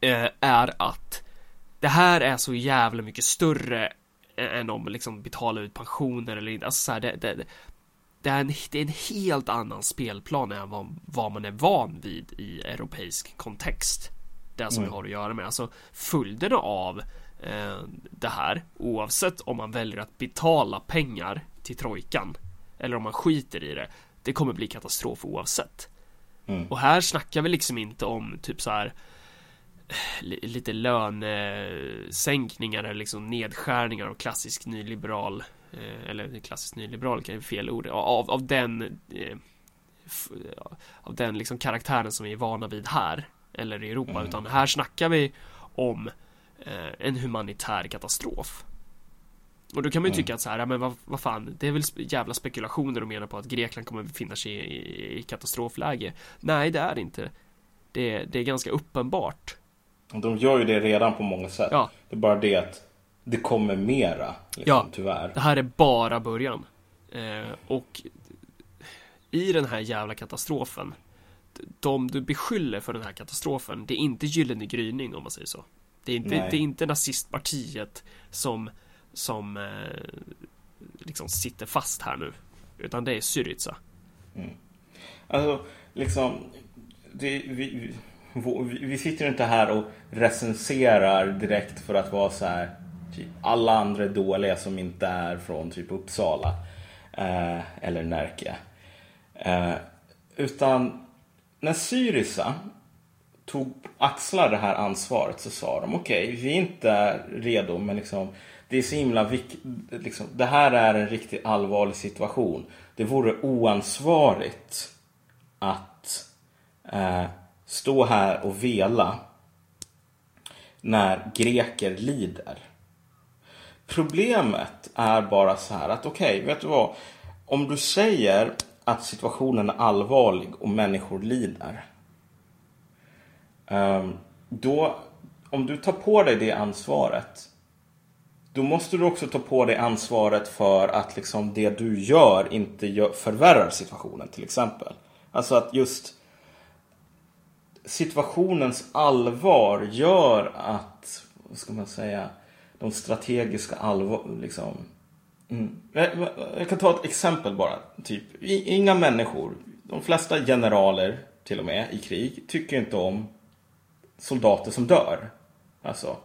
[SPEAKER 3] eh, Är att Det här är så jävla mycket större än om liksom betala ut pensioner eller inte. Alltså så här, det, det, det, är en, det är en helt annan spelplan än vad, vad man är van vid i europeisk kontext. Det som vi har att göra med. Alltså följderna av eh, det här, oavsett om man väljer att betala pengar till trojkan eller om man skiter i det, det kommer bli katastrof oavsett. Och här snackar vi liksom inte om typ så här lite lönesänkningar eller liksom nedskärningar av klassisk nyliberal eh, eller klassisk nyliberal kan ju fel ord av, av den eh, av den liksom karaktären som vi är vana vid här eller i Europa utan här snackar vi om eh, en humanitär katastrof och då kan man ju tycka att så här, ja, men vad, vad fan, det är väl jävla spekulationer och menar på att Grekland kommer befinna sig i, i, i katastrofläge. Nej, det är inte. Det, det är ganska uppenbart.
[SPEAKER 2] De gör ju det redan på många sätt.
[SPEAKER 3] Ja.
[SPEAKER 2] Det är bara det att det kommer mera. Liksom,
[SPEAKER 3] Ja.
[SPEAKER 2] Tyvärr.
[SPEAKER 3] Det här är bara början. Eh, och i den här jävla katastrofen, de du beskyller för den här katastrofen, det är inte Gyllene gryning om man säger så. Det är inte,
[SPEAKER 2] Nej.
[SPEAKER 3] det är inte nazistpartiet som, som eh, liksom sitter fast här nu. Utan det är Syriza.
[SPEAKER 2] Alltså, liksom. Det, vi, vi, sitter inte här och recenserar direkt för att vara så här. Typ, alla andra är dåliga som inte är från typ Uppsala. Eh, eller Närke. Eh, utan när Syriza tog axlar det här ansvaret så sa de okej, vi är inte redo men liksom det är så himla viktigt. Liksom, det här är en riktigt allvarlig situation. Det vore oansvarigt att eh, stå här och vela när greker lider. Problemet är bara så här att okej, vet du vad? Om du säger att situationen är allvarlig och människor lider. Ehm, då, om du tar på dig det ansvaret. Då måste du också ta på dig ansvaret för att liksom det du gör inte förvärrar situationen till exempel. Alltså att just situationens allvar gör att, vad ska man säga, de strategiska allvar, liksom. Mm. Jag, kan ta ett exempel bara. Typ, inga människor, de flesta generaler till och med i krig, tycker inte om soldater som dör. Alltså,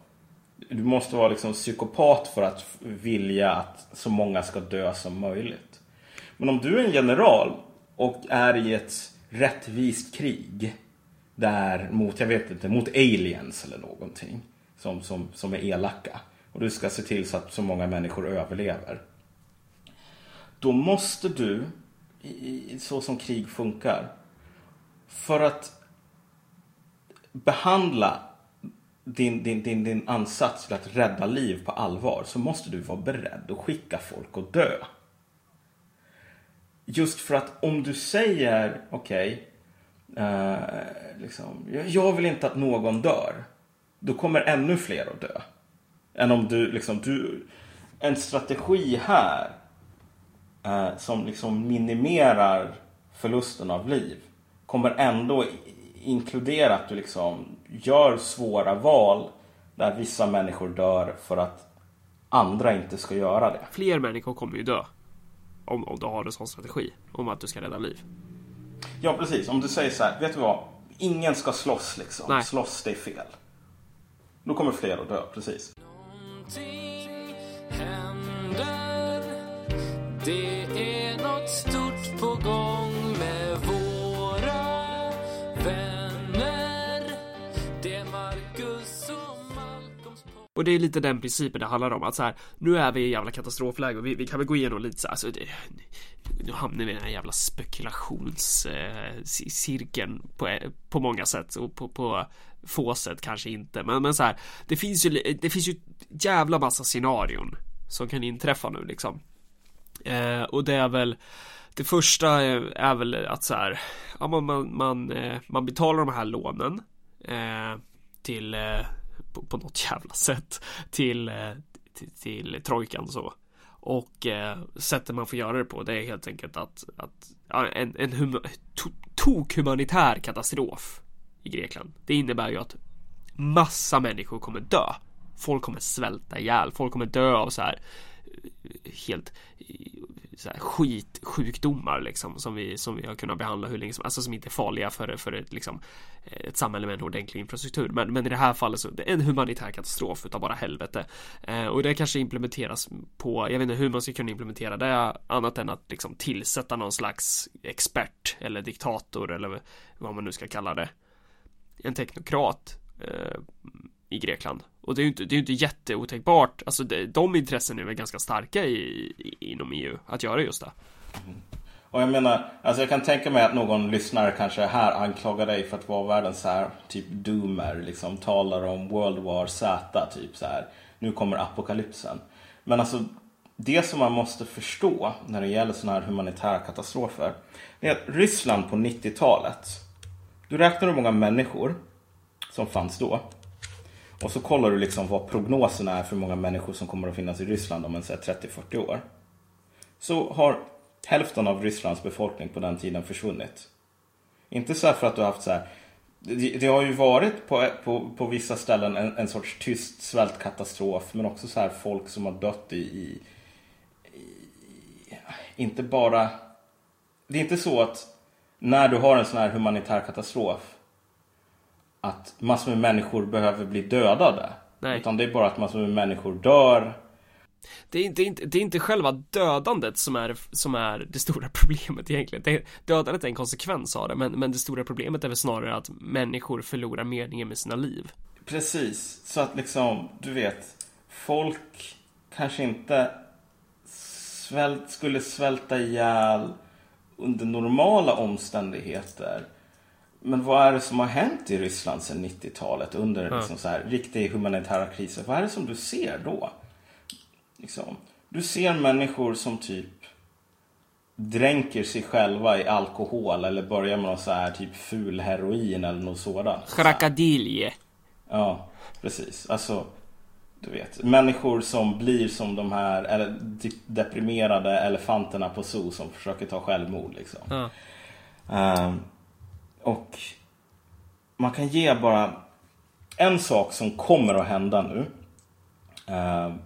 [SPEAKER 2] du måste vara liksom psykopat för att vilja att så många ska dö som möjligt. Men om du är en general och är i ett rättvist krig där mot, jag vet inte, mot aliens eller någonting som, som, som är elaka och du ska se till så att så många människor överlever. Då måste du, så som krig funkar, för att behandla din, din, din, din ansats till att rädda liv på allvar så måste du vara beredd att skicka folk att dö. Just för att om du säger okej, eh, liksom, jag- vill inte att någon dör. Då kommer ännu fler att dö. Än om du liksom, du, en strategi här eh, som liksom minimerar förlusten av liv kommer ändå inkludera att du liksom gör svåra val där vissa människor dör för att andra inte ska göra det.
[SPEAKER 3] Fler människor kommer ju dö. Om, om du har en sån strategi. Om att du ska rädda liv.
[SPEAKER 2] Ja, precis. Om du säger så här, vet du vad? Ingen ska slåss liksom.
[SPEAKER 3] Nej.
[SPEAKER 2] Slåss, det är fel. Då kommer fler att dö, precis.
[SPEAKER 6] Någonting händer Det är något stort på gång med våra vänner Det är Marcus och Malcolms
[SPEAKER 3] och det är lite den principen det handlar om att så här, nu är vi i jävla katastrofläge och vi, vi kan väl gå igenom lite så här, alltså, det, nu hamnar vi i den här jävla spekulationscirkeln på, på många sätt och på, på få sätt kanske inte men, men så här, det finns ju det finns ju jävla massa scenarion som kan inträffa nu liksom eh, och det är väl det första är, väl att så här, ja, man, man, man, man betalar de här lånen eh, till eh, på, på något jävla sätt till, eh, till, till trojkan så. Och eh, sättet man får göra det på det är helt enkelt att, att en, en hum, to, tok humanitär katastrof i Grekland. Det innebär ju att massa människor kommer dö. Folk kommer svälta ihjäl. Folk kommer dö av så här eh, helt så här skitsjukdomar liksom som vi, som vi har kunnat behandla hur länge som alltså som inte är farliga för, för ett, liksom, ett samhälle med en ordentlig infrastruktur. Men, men i det här fallet så det är en humanitär katastrof utav bara helvete. Eh, och det kanske implementeras på, jag vet inte hur man ska kunna implementera det annat än att liksom tillsätta någon slags expert eller diktator eller vad man nu ska kalla det. En teknokrat eh, i Grekland. Och det är ju inte, det är inte jätteotänkbart. Alltså det, de intressen är väl ganska starka i, i, inom EU att göra just det.
[SPEAKER 2] Och jag menar, alltså jag kan tänka mig att någon lyssnare kanske här anklagar dig för att vara världens så här typ doomer, liksom talar om World War Z, typ så här. Nu kommer apokalypsen. Men alltså det som man måste förstå när det gäller sådana här humanitära katastrofer. Det är att Ryssland på 90-talet. Du räknar hur många människor som fanns då. Och så kollar du liksom vad prognoserna är för hur många människor som kommer att finnas i Ryssland om en 30-40 år. Så har hälften av Rysslands befolkning på den tiden försvunnit. Inte så för att du har haft så här. Det, det har ju varit på, på, på vissa ställen en, en sorts tyst svältkatastrof. Men också så här folk som har dött i, i, i inte bara... Det är inte så att när du har en sån här humanitär katastrof att massor med människor behöver bli dödade.
[SPEAKER 3] Nej.
[SPEAKER 2] Utan det är bara att massor med människor dör.
[SPEAKER 3] Det är, inte, det är inte själva dödandet som är, som är det stora problemet egentligen. Det, dödandet är en konsekvens av det, men, men det stora problemet är väl snarare att människor förlorar meningen med sina liv.
[SPEAKER 2] Precis, så att liksom, du vet, folk kanske inte svält, skulle svälta ihjäl under normala omständigheter. Men vad är det som har hänt i Ryssland sedan 90-talet under
[SPEAKER 3] Ja.
[SPEAKER 2] liksom så här, riktiga humanitära kriser? Vad är det som du ser då? Liksom, du ser människor som typ dränker sig själva i alkohol eller börjar med någon så här typ ful heroin eller något sådant.
[SPEAKER 3] Krakadilje.
[SPEAKER 2] Ja, precis. Alltså, du vet. Människor som blir som de här eller de- deprimerade elefanterna på zoo som försöker ta självmord. Liksom.
[SPEAKER 3] Ja.
[SPEAKER 2] Ehm, och man kan ge bara en sak som kommer att hända nu. ehm,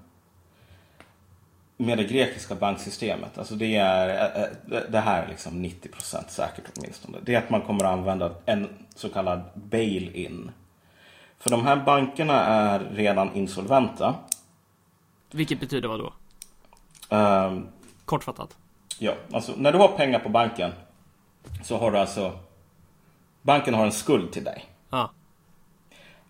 [SPEAKER 2] med det grekiska banksystemet. Alltså det är eh, eh, det här är liksom 90% säkert åtminstone. Det är att man kommer att använda en så kallad bail-in. För de här bankerna är redan insolventa.
[SPEAKER 3] Vilket betyder vad då?
[SPEAKER 2] Ehm,
[SPEAKER 3] Kortfattat.
[SPEAKER 2] Ja, alltså när du har pengar på banken så har du alltså Banken har en skuld till dig.
[SPEAKER 3] Ja.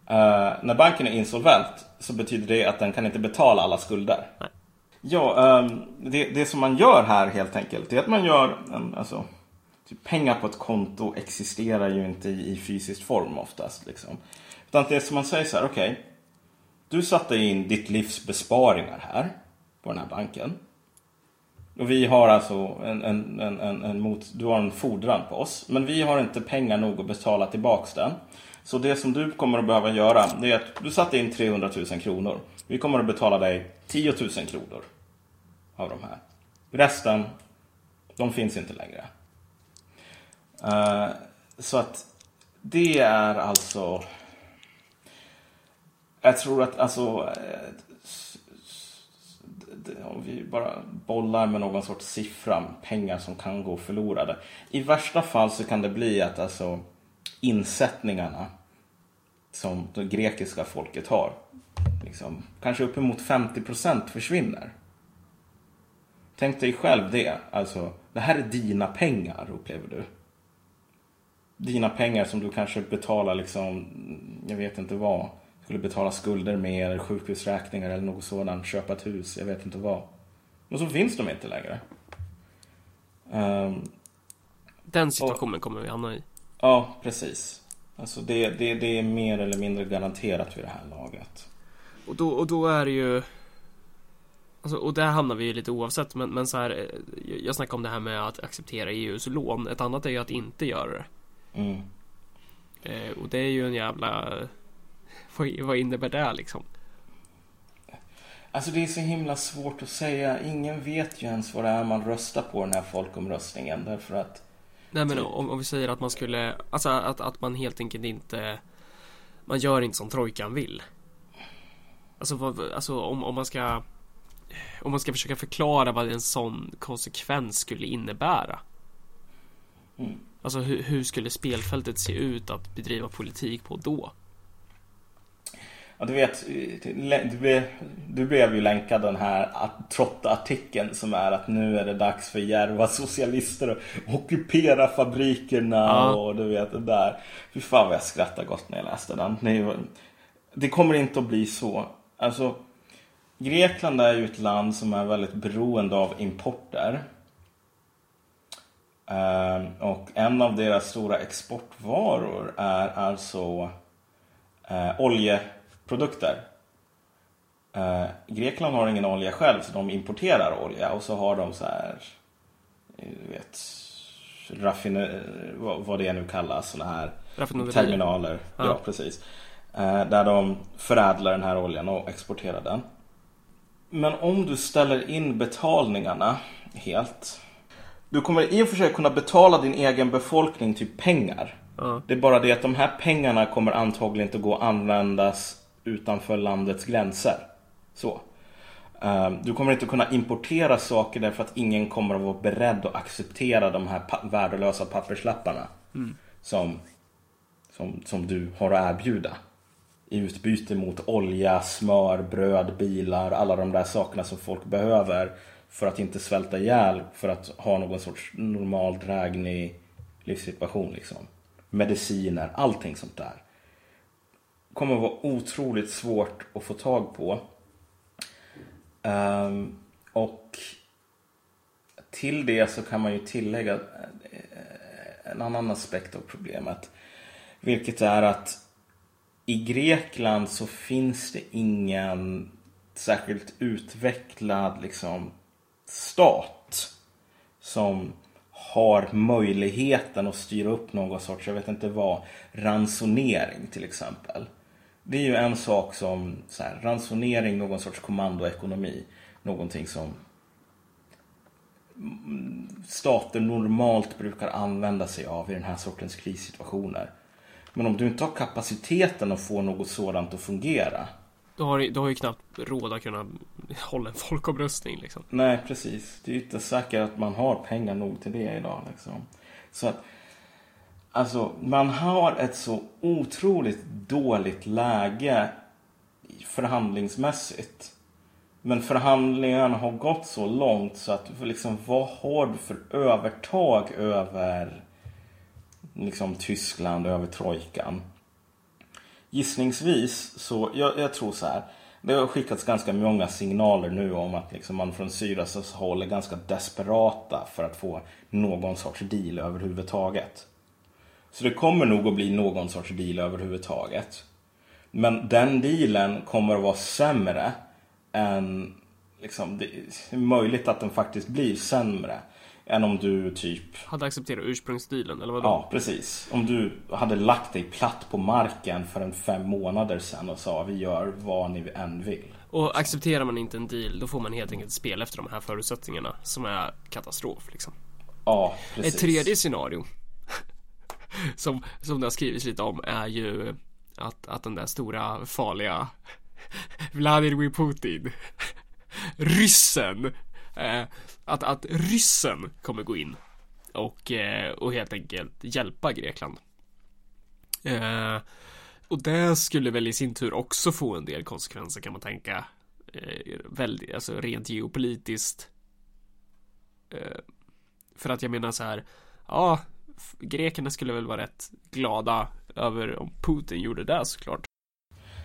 [SPEAKER 2] Eh, när banken är insolvent så betyder det att den kan inte betala alla skulder.
[SPEAKER 3] Nej.
[SPEAKER 2] Ja, ehm, det, det som man gör här helt enkelt är att man gör en, alltså, typ pengar på ett konto existerar ju inte i, i fysisk form oftast. Liksom. Utan det som man säger så här, okej. du satte in ditt livs besparingar här på den här banken. Och vi har alltså en, en, en, en, en mot, du har en fordran på oss. Men vi har inte pengar nog att betala tillbaks den. Så det som du kommer att behöva göra det är att du satte in 300 000 kronor. Vi kommer att betala dig 10 000 kronor av de här. Resten, de finns inte längre. Uh, så att det är alltså... Jag tror att alltså... Eh, om vi bara bollar med någon sorts siffra, pengar som kan gå förlorade. I värsta fall så kan det bli att alltså insättningarna som det grekiska folket har, liksom, kanske uppemot 50% försvinner. Tänk dig själv det. Alltså, det här är dina pengar, upplever du. Dina pengar som du kanske betalar liksom, jag vet inte vad skulle betala skulder med eller sjukhusräkningar eller något sådant, köpa ett hus, jag vet inte vad. Och så finns de inte längre. Ehm,
[SPEAKER 3] Den situationen kommer vi hamna i.
[SPEAKER 2] ja, precis. Alltså det, det, det är mer eller mindre garanterat vid det här laget.
[SPEAKER 3] Och då, och då är det ju Alltså, och där hamnar vi ju lite oavsett men, men så här eh, Jag snackar om det här med att acceptera EUs lån Ett annat är ju att inte göra det
[SPEAKER 2] Mm.
[SPEAKER 3] eh, Och det är ju en jävla Vad, innebär det liksom?
[SPEAKER 2] Alltså det är så himla svårt att säga. Ingen vet ju ens vad det är man röstar på den här folkomröstningen. Därför att
[SPEAKER 3] Nej men om, om vi säger att man skulle Alltså att, att man helt enkelt inte Man gör inte som trojkan vill Alltså, vad, alltså om, om man ska Om man ska försöka förklara vad en sån konsekvens skulle innebära
[SPEAKER 2] Mm.
[SPEAKER 3] Alltså hur, hur skulle spelfältet se ut att bedriva politik på då?
[SPEAKER 2] Ja, du vet, du blev, du blev ju länkad den här Trotta-artikeln som är att nu är det dags för järva socialister att ockupera fabrikerna
[SPEAKER 3] Ja.
[SPEAKER 2] och du vet det där. Fy fan vad jag skrattade gott när jag läste den. Det, kommer inte att bli så. Alltså, Grekland är ju ett land som är väldigt beroende av importer. Ehm, och en av deras stora exportvaror är alltså eh, oljeprodukter. Eh, Grekland har ingen olja själv så de importerar olja och så har de så här, eh, du vet, raffiner, vad, det nu kallas, såna här terminaler. Ja,
[SPEAKER 3] Ja.
[SPEAKER 2] precis. Eh, där de förädlar den här oljan och exporterar den. Men om du ställer in betalningarna helt. Du kommer i och för sig kunna betala din egen befolkning typ pengar.
[SPEAKER 3] Ja.
[SPEAKER 2] Det är bara det att de här pengarna kommer antagligen inte gå att användas utanför landets gränser. Så. Eh, Du kommer inte kunna importera saker därför att ingen kommer att vara beredd att acceptera de här pa- värdelösa papperslapparna. Som, som, som du har att erbjuda. I utbyte mot olja, smör, bröd, bilar, alla de där sakerna som folk behöver för att inte svälta ihjäl, för att ha någon sorts normal, dräglig livssituation. Liksom. Mediciner, allting sånt där. Kommer vara otroligt svårt att få tag på. Um, och till det så kan man ju tillägga eh, eh, en annan aspekt av problemet. Vilket är att i Grekland så finns det ingen särskilt utvecklad liksom, stat som har möjligheten att styra upp någon sorts, jag vet inte vad, ransonering till exempel. Det är ju en sak som så här, ransonering, någon sorts kommandoekonomi. Någonting som stater normalt brukar använda sig av i den här sortens krissituationer. Men om du inte har kapaciteten att få något sådant att fungera.
[SPEAKER 3] Du har, du har ju knappt råd att kunna hålla en folkomröstning liksom.
[SPEAKER 2] Nej, precis. Det är ju inte säkert att man har pengar nog till det idag. Liksom. Så att, alltså, man har ett så otroligt dåligt läge förhandlingsmässigt. Men förhandlingarna har gått så långt så att liksom, vad har du för övertag över liksom, Tyskland, över trojkan? Gissningsvis så, jag, jag tror så här. Det har skickats ganska många signaler nu om att liksom man från Syrias håll är ganska desperata för att få någon sorts deal överhuvudtaget. Så det kommer nog att bli någon sorts deal överhuvudtaget. Men den dealen kommer att vara sämre än... Liksom, det är möjligt att den faktiskt blir sämre än om du typ
[SPEAKER 3] Hade accepterat ursprungsdealen eller vadå?
[SPEAKER 2] Ja, precis. Om du hade lagt dig platt på marken för en fem månader sedan och sa vi gör vad ni än vill.
[SPEAKER 3] Och accepterar man inte en deal då får man helt enkelt spela efter de här förutsättningarna som är katastrof liksom.
[SPEAKER 2] Ja, precis.
[SPEAKER 3] Ett tredje scenario som, som det har skrivits lite om är ju att, att den där stora farliga Vladimir Putin ryssen eh, att, att ryssen kommer gå in och, eh, och helt enkelt hjälpa Grekland. Eh, och det skulle väl i sin tur också få en del konsekvenser kan man tänka. Eh, väldigt, alltså rent geopolitiskt. Eh, för att jag menar så här, ja, grekerna skulle väl vara rätt glada över om Putin gjorde det såklart.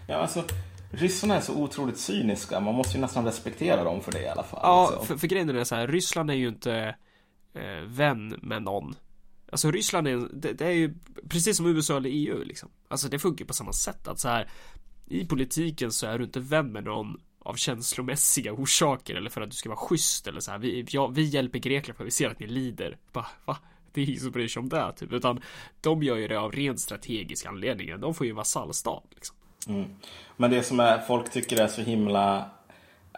[SPEAKER 2] Ja, alltså, ryssarna är så otroligt cyniska. Man måste ju nästan respektera dem för det i alla fall.
[SPEAKER 3] Ja,
[SPEAKER 2] liksom.
[SPEAKER 3] för, för grejen är det så här, Ryssland är ju inte eh, vän med någon. Alltså Ryssland är, det, det är ju precis som USA eller EU liksom. Alltså det funkar på samma sätt att så här i politiken så är du inte vän med någon av känslomässiga orsaker eller för att du ska vara schysst eller så här. Vi, ja, vi hjälper Grekland för att vi ser att ni lider. Bara, va? Det är ingen som bryr sig om det typ. Utan de gör ju det av rent strategiska anledningar. De får ju vasallstat liksom. Mm.
[SPEAKER 2] Men det som är, folk tycker är så himla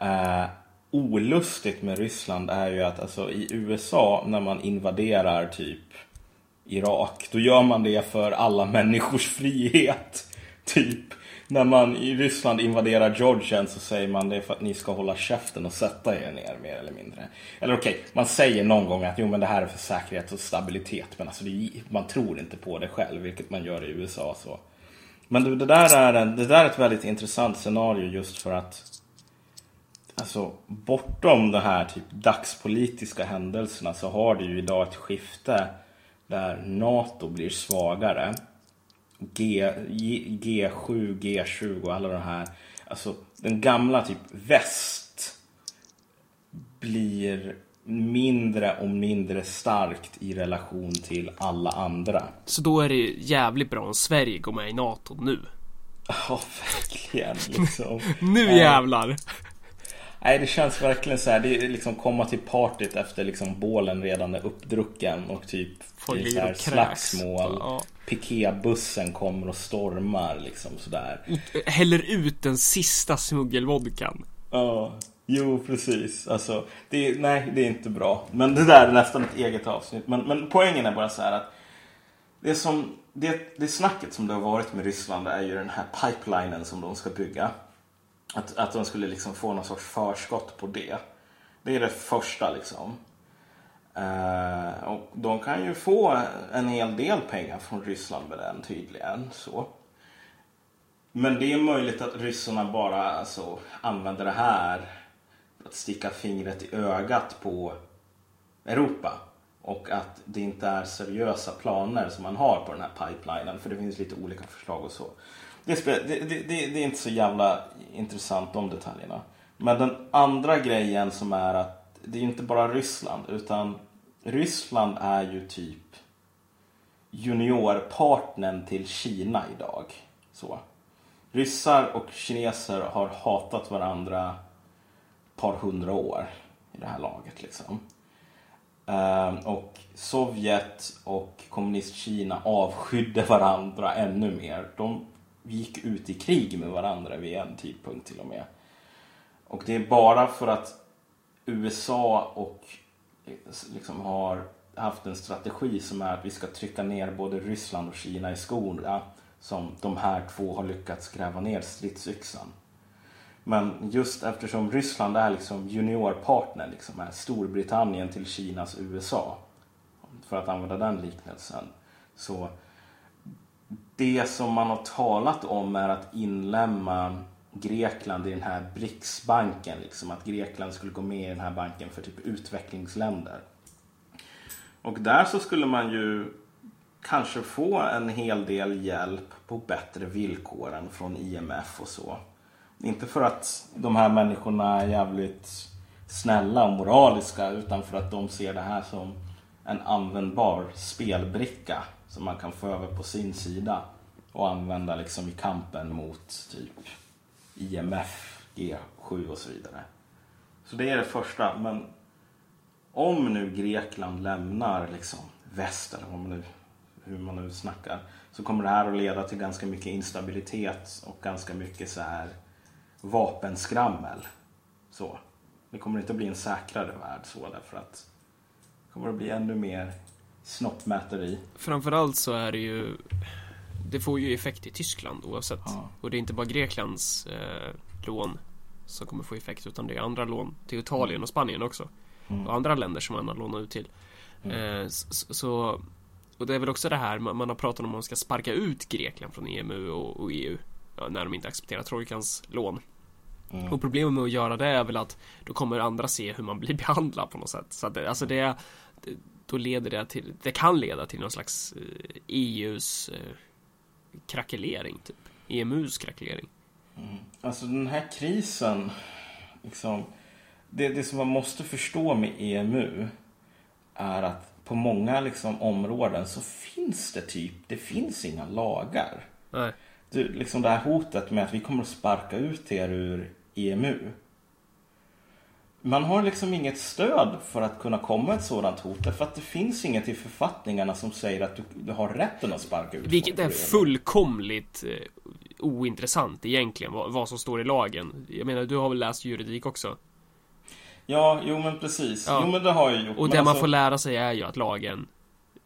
[SPEAKER 2] eh, olustigt med Ryssland är ju att alltså, i USA när man invaderar typ Irak, då gör man det för alla människors frihet. Typ. När man i Ryssland invaderar Georgien så säger man det för att ni ska hålla käften och sätta er ner mer eller mindre. Eller okej, man säger någon gång att jo men det här är för säkerhet och stabilitet. Men alltså det, man tror inte på det själv, vilket man gör i USA. så. Men du, det där, är en, det där är ett väldigt intressant scenario just för att Alltså bortom de här typ dagspolitiska händelserna så har du ju idag ett skifte där NATO blir svagare. G, G, G7, G20 och alla de här. Alltså den gamla typ väst blir mindre och mindre starkt i relation till alla andra.
[SPEAKER 3] Så då är det jävligt bra om Sverige går med i NATO nu.
[SPEAKER 2] Ja, verkligen. Liksom.
[SPEAKER 3] Nu
[SPEAKER 2] Nej.
[SPEAKER 3] jävlar!
[SPEAKER 2] Nej, det känns verkligen så här. Det är liksom komma till partyt efter liksom bålen redan är uppdrucken och typ
[SPEAKER 3] Folk
[SPEAKER 2] det är slagsmål.
[SPEAKER 3] Ja.
[SPEAKER 2] Piketbussen kommer och stormar liksom sådär.
[SPEAKER 3] Häller ut den sista smuggelvodkan.
[SPEAKER 2] Ja, jo precis. Alltså, det är, nej, det är inte bra. Men det där är nästan ett eget avsnitt. Men, men poängen är bara så här att det som det, det snacket som det har varit med Ryssland är ju den här pipelinen som de ska bygga. Att, att de skulle liksom få någon sorts förskott på det. Det är det första liksom. Uh, och de kan ju få en hel del pengar från Ryssland med den tydligen. Så. Men det är möjligt att ryssarna bara alltså, använder det här för att sticka fingret i ögat på Europa. Och att det inte är seriösa planer som man har på den här pipelinen. För det finns lite olika förslag och så. Det, spe- det, det, det, är inte så jävla intressant de detaljerna. Men den andra grejen som är att det är inte bara Ryssland. Utan Ryssland är ju typ juniorpartnern till Kina idag. Så. Ryssar och kineser har hatat varandra ett par hundra år i det här laget. Liksom. Ehm, och Sovjet och kommunistkina avskydde varandra ännu mer. De gick ut i krig med varandra vid en tidpunkt till och med. Och det är bara för att USA och eh, liksom har haft en strategi som är att vi ska trycka ner både Ryssland och Kina i skorna som de här två har lyckats gräva ner stridsyxan. Men just eftersom Ryssland är liksom juniorpartner, liksom är Storbritannien till Kinas USA, för att använda den liknelsen, så det som man har talat om är att inlämna Grekland i den här BRICS-banken. Liksom, att Grekland skulle gå med i den här banken för typ utvecklingsländer. Och där så skulle man ju kanske få en hel del hjälp på bättre villkor än från IMF och så. Inte för att de här människorna är jävligt snälla och moraliska utan för att de ser det här som en användbar spelbricka som man kan få över på sin sida och använda liksom i kampen mot typ IMF, G7 och så vidare. Så det är det första. Men om nu Grekland lämnar liksom väst eller man nu, hur man nu snackar så kommer det här att leda till ganska mycket instabilitet och ganska mycket så här vapenskrammel. Så. Det kommer inte att bli en säkrare värld så därför att det kommer att bli ännu mer snoppmäteri.
[SPEAKER 3] Framförallt så är det ju Det får ju effekt i Tyskland oavsett.
[SPEAKER 2] Ja.
[SPEAKER 3] Och det är inte bara Greklands eh, lån Som kommer få effekt utan det är andra lån till Italien och Spanien också. Och andra länder som man har lånat ut till. Eh, så, Och det är väl också det här man, man har pratat om att man ska sparka ut Grekland från EMU och, och EU ja, När de inte accepterar Trojkans lån. Och problemet med att göra det är väl att Då kommer andra se hur man blir behandlad på något sätt. Så att det, alltså det Då leder det till Det kan leda till någon slags eh, EUs eh, krackelering typ EMUs krackelering
[SPEAKER 2] Alltså den här krisen, liksom, det, det som man måste förstå med EMU är att på många liksom, områden så finns det typ, det finns inga lagar.
[SPEAKER 3] Nej.
[SPEAKER 2] Du, liksom det här hotet med att vi kommer att sparka ut er ur EMU. Man har liksom inget stöd för att kunna komma ett sådant hot. Därför att det finns inget i författningarna som säger att du, du har rätten att sparka ut
[SPEAKER 3] Vilket är fullkomligt eh, ointressant egentligen, vad, vad som står i lagen. Jag menar, du har väl läst juridik också?
[SPEAKER 2] Ja, jo men precis.
[SPEAKER 3] Ja.
[SPEAKER 2] Jo men det har jag gjort.
[SPEAKER 3] Och det man
[SPEAKER 2] alltså-
[SPEAKER 3] får lära sig är ju att lagen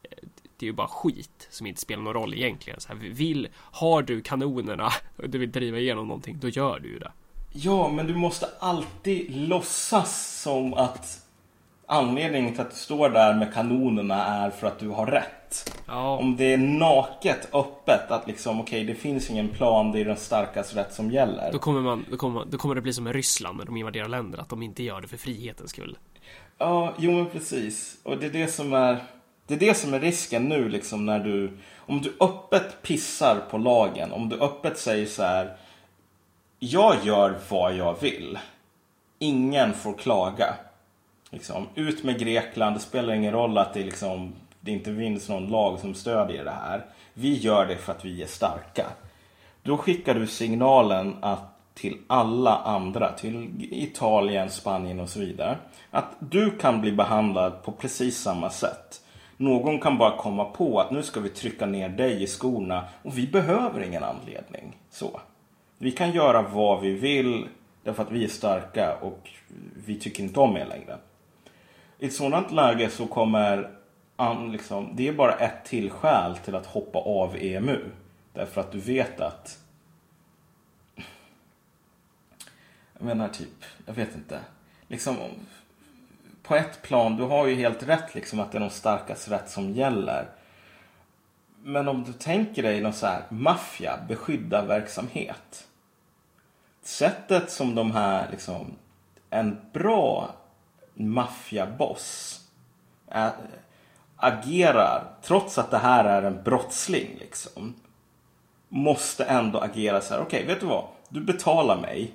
[SPEAKER 3] eh, det är ju bara skit som inte spelar någon roll egentligen. Så här, vill, har du kanonerna och du vill driva igenom någonting, då gör du ju det.
[SPEAKER 2] Ja, men du måste alltid låtsas som att anledningen till att du står där med kanonerna är för att du har rätt.
[SPEAKER 3] Ja,
[SPEAKER 2] Om det är naket, öppet, att liksom okej, det finns ingen plan, det är den starkas rätt som gäller.
[SPEAKER 3] då kommer, man, då, kommer, då kommer det bli som med Ryssland när de invaderar länder, att de inte gör det för frihetens skull.
[SPEAKER 2] Ja, jo men precis. Och det är det som är det är det som är risken nu liksom när du om du öppet pissar på lagen, om du öppet säger så här jag gör vad jag vill. Ingen får klaga. Liksom, ut med Grekland, det spelar ingen roll att det liksom det inte finns någon lag som stödjer det här. Vi gör det för att vi är starka. Då skickar du signalen att till alla andra, till Italien, Spanien och så vidare. Att du kan bli behandlad på precis samma sätt. Någon kan bara komma på att nu ska vi trycka ner dig i skorna och vi behöver ingen anledning. Så. Vi kan göra vad vi vill därför att vi är starka och vi tycker inte om er längre. I ett sådant läge så kommer an, liksom, det är bara ett till skäl till att hoppa av EMU. Därför att du vet att jag menar typ, jag vet inte. Liksom, på ett plan, du har ju helt rätt liksom att det är de starkas rätt som gäller. Men om du tänker dig någon så här maffia, beskydda verksamhet. Sättet som de här, liksom, en bra maffiaboss agerar, trots att det här är en brottsling liksom. Måste ändå agera så här, okej vet du vad? Du betalar mig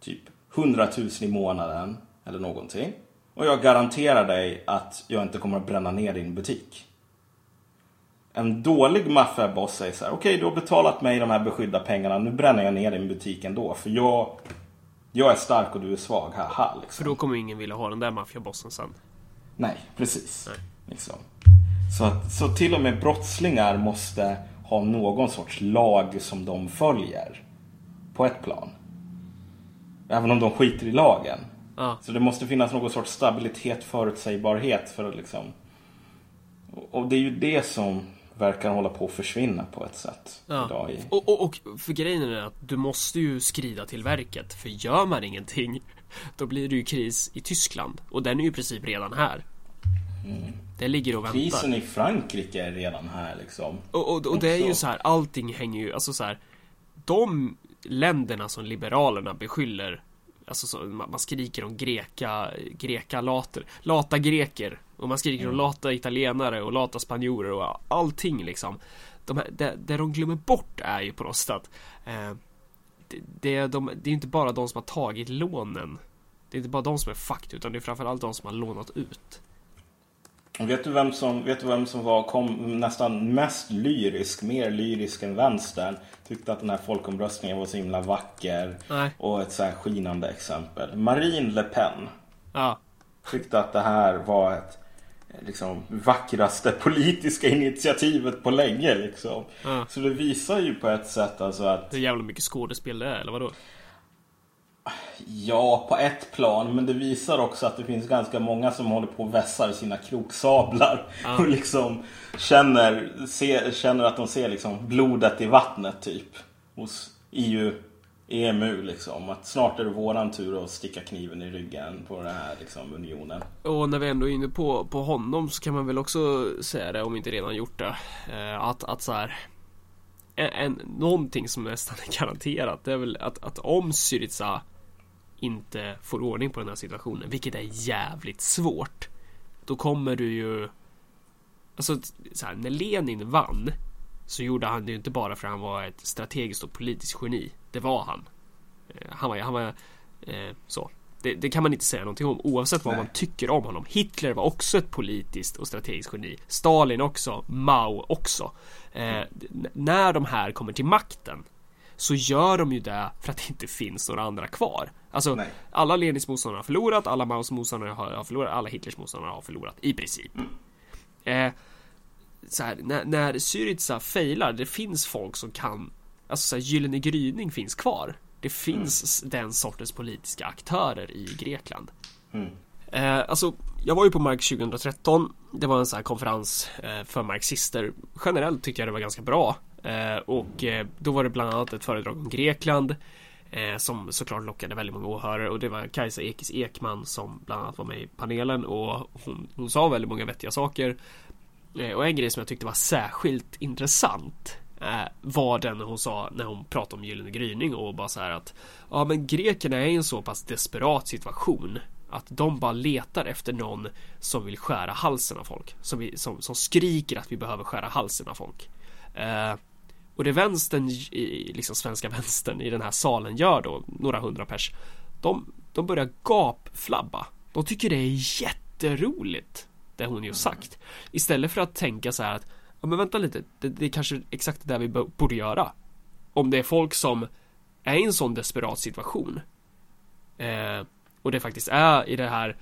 [SPEAKER 2] typ 100 000 i månaden eller någonting. Och jag garanterar dig att jag inte kommer att bränna ner din butik. En dålig maffiaboss säger så här, okej du har betalat mig de här beskydda pengarna, nu bränner jag ner din butik ändå. För jag, jag är stark och du är svag, haha. Liksom.
[SPEAKER 3] För då kommer ingen vilja ha den där maffiabossen sen.
[SPEAKER 2] Nej, precis.
[SPEAKER 3] Nej.
[SPEAKER 2] Liksom. Så, att, så till och med brottslingar måste ha någon sorts lag som de följer. På ett plan. Även om de skiter i lagen.
[SPEAKER 3] Ja.
[SPEAKER 2] Så det måste finnas någon sorts stabilitet, förutsägbarhet för att liksom... Och det är ju det som verkar hålla på att försvinna på ett sätt idag. I...
[SPEAKER 3] Och, och, och för grejen är att du måste ju skrida till verket. För gör man ingenting, då blir det ju kris i Tyskland. Och den är ju i princip redan här. Det ligger och väntar.
[SPEAKER 2] Krisen i Frankrike är redan här liksom.
[SPEAKER 3] Och, och, och det är ju så här, allting hänger ju, alltså så här. De länderna som liberalerna beskyller Alltså så, man man skriker om greka, greka later, lata greker och man skriker om lata italienare och lata spanjorer och allting liksom. De här, det, det de glömmer bort är ju på något sätt att eh, det, det, är de, det är inte bara de som har tagit lånen. Det är inte bara de som är fucked utan det är framförallt de som har lånat ut.
[SPEAKER 2] Vet du vem som, vet du vem som var, kom nästan mest lyrisk, mer lyrisk än vänstern? Tyckte att den här folkomröstningen var så himla vacker.
[SPEAKER 3] Nej.
[SPEAKER 2] Och ett så här skinande exempel. Marine Le Pen
[SPEAKER 3] Ja,
[SPEAKER 2] tyckte att det här var ett liksom, vackraste politiska initiativet på länge. Liksom.
[SPEAKER 3] Ja.
[SPEAKER 2] Så det visar ju på ett sätt alltså att
[SPEAKER 3] hur jävla mycket skådespel det är eller vadå?
[SPEAKER 2] Ja, på ett plan. Men det visar också att det finns ganska många som håller på och vässar sina kroksablar. Och liksom känner, se, känner att de ser liksom blodet i vattnet typ. Hos EU, EMU liksom. Att snart är det våran tur att sticka kniven i ryggen på den här liksom, unionen.
[SPEAKER 3] Och när vi ändå är inne på, på honom så kan man väl också säga det, om inte redan gjort det. Eh, att, att så här. En, en, någonting som nästan är garanterat, det är väl att, att om Syriza inte får ordning på den här situationen, vilket är jävligt svårt. Då kommer du ju... Alltså, så här, när Lenin vann så gjorde han det ju inte bara för att han var ett strategiskt och politiskt geni. Det var han. Eh, Han var, han var eh, så. Det, det kan man inte säga någonting om oavsett vad
[SPEAKER 2] Nej.
[SPEAKER 3] man tycker om honom. Hitler var också ett politiskt och strategiskt geni. Stalin också. Mao också. Eh, när de här kommer till makten så gör de ju det för att det inte finns några andra kvar. Alltså
[SPEAKER 2] Nej.
[SPEAKER 3] alla Lenins motståndare har förlorat, alla Maos motståndare har, har förlorat, alla Hitlers motståndare har förlorat i princip. Eh, så här, när, när Syriza failar, det finns folk som kan Alltså så här, Gyllene gryning finns kvar. Det finns den sortens politiska aktörer i Grekland. Eh, alltså, jag var ju på Marx 2013. Det var en sån här konferens eh, för marxister. Generellt tyckte jag det var ganska bra. Eh, och eh, då var det bland annat ett föredrag om Grekland. Eh, som såklart lockade väldigt många åhörare och det var Kajsa Ekis Ekman som bland annat var med i panelen och hon, hon sa väldigt många vettiga saker. Eh, och en grej som jag tyckte var särskilt intressant eh, var den hon sa när hon pratade om Gyllene gryning och bara så här att ja men grekerna är i en så pass desperat situation att de bara letar efter någon som vill skära halsen av folk. Som, vi, som, som skriker att vi behöver skära halsen av folk. Eh, och det vänstern, i, liksom svenska vänstern i den här salen gör då, några hundra pers. De, de börjar gapflabba. De tycker det är jätteroligt. Det hon ju sagt. Istället för att tänka så här att, ja men vänta lite, det, det är kanske exakt det där vi borde göra. Om det är folk som är i en sån desperat situation. Eh, och det faktiskt är i det här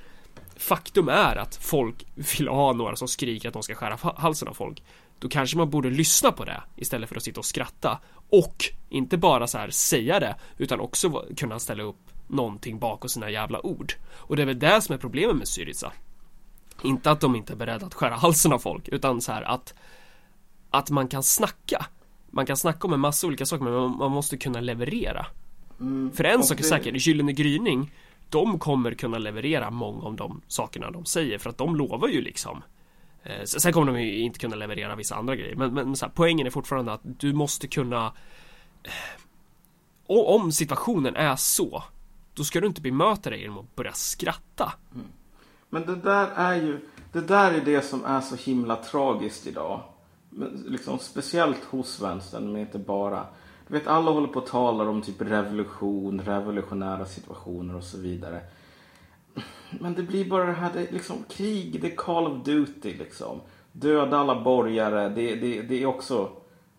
[SPEAKER 3] Faktum är att folk vill ha några som skriker att de ska skära halsen av folk. Då kanske man borde lyssna på det istället för att sitta och skratta. Och inte bara så här säga det, utan också kunna ställa upp någonting bakom sina jävla ord. Och det är väl det som är problemet med Syriza. Inte att de inte är beredda att skära halsen av folk, utan så här att att man kan snacka. Man kan snacka om en massa olika saker, men man, måste kunna leverera. För en sak är
[SPEAKER 2] det-
[SPEAKER 3] säker, Gyllene gryning De kommer kunna leverera många av de sakerna de säger för att de lovar ju liksom Eh, sen kommer de ju inte kunna leverera vissa andra grejer men, men så här, poängen är fortfarande att du måste kunna eh, och Om situationen är så Då ska du inte bemöta dig genom att börja skratta mm.
[SPEAKER 2] Men det där är ju det där är det som är så himla tragiskt idag. Men Liksom, speciellt hos vänstern, men inte bara. Du vet, alla håller på och talar om typ revolution, revolutionära situationer och så vidare. Men det blir bara det här, det är liksom krig, det är Call of Duty liksom. Döda alla borgare, det, det, det är också...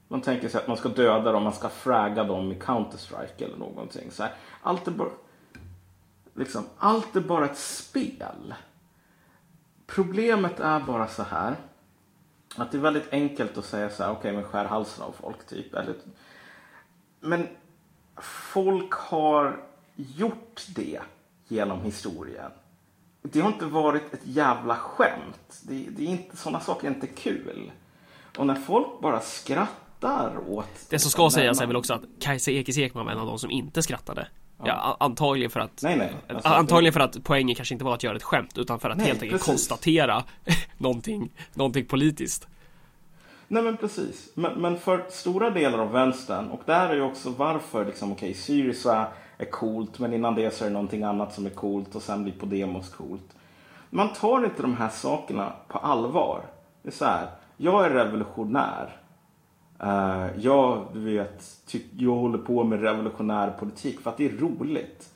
[SPEAKER 2] Man tänker sig att man ska döda dem, man ska fragga dem i Counter-Strike eller någonting. Så här, allt är bara... Liksom, allt är bara ett spel. Problemet är bara så här. Att det är väldigt enkelt att säga så här, okej men skär halsen av folk typ. Eller, men folk har gjort det genom historien. Det har inte varit ett jävla skämt. Det, det är inte, sådana saker är inte kul. Och när folk bara skrattar åt...
[SPEAKER 3] Det som ska sägas är väl också att Kajsa Ekis Ekman var en av de som inte skrattade Ja, a- antagligen för att
[SPEAKER 2] Nej, nej. Alltså,
[SPEAKER 3] Antagligen för att poängen kanske inte var att göra ett skämt utan för att
[SPEAKER 2] Nej,
[SPEAKER 3] helt enkelt
[SPEAKER 2] precis.
[SPEAKER 3] konstatera någonting, någonting politiskt.
[SPEAKER 2] Nej men precis. Men, men för stora delar av vänstern och där är ju också varför liksom okej Syriza är coolt men innan det så är det någonting annat som är coolt och sen blir Podemos coolt. Man tar inte de här sakerna på allvar. Det är så här, jag är revolutionär. Eh, jag, du vet, ty- jag håller på med revolutionär politik för att det är roligt.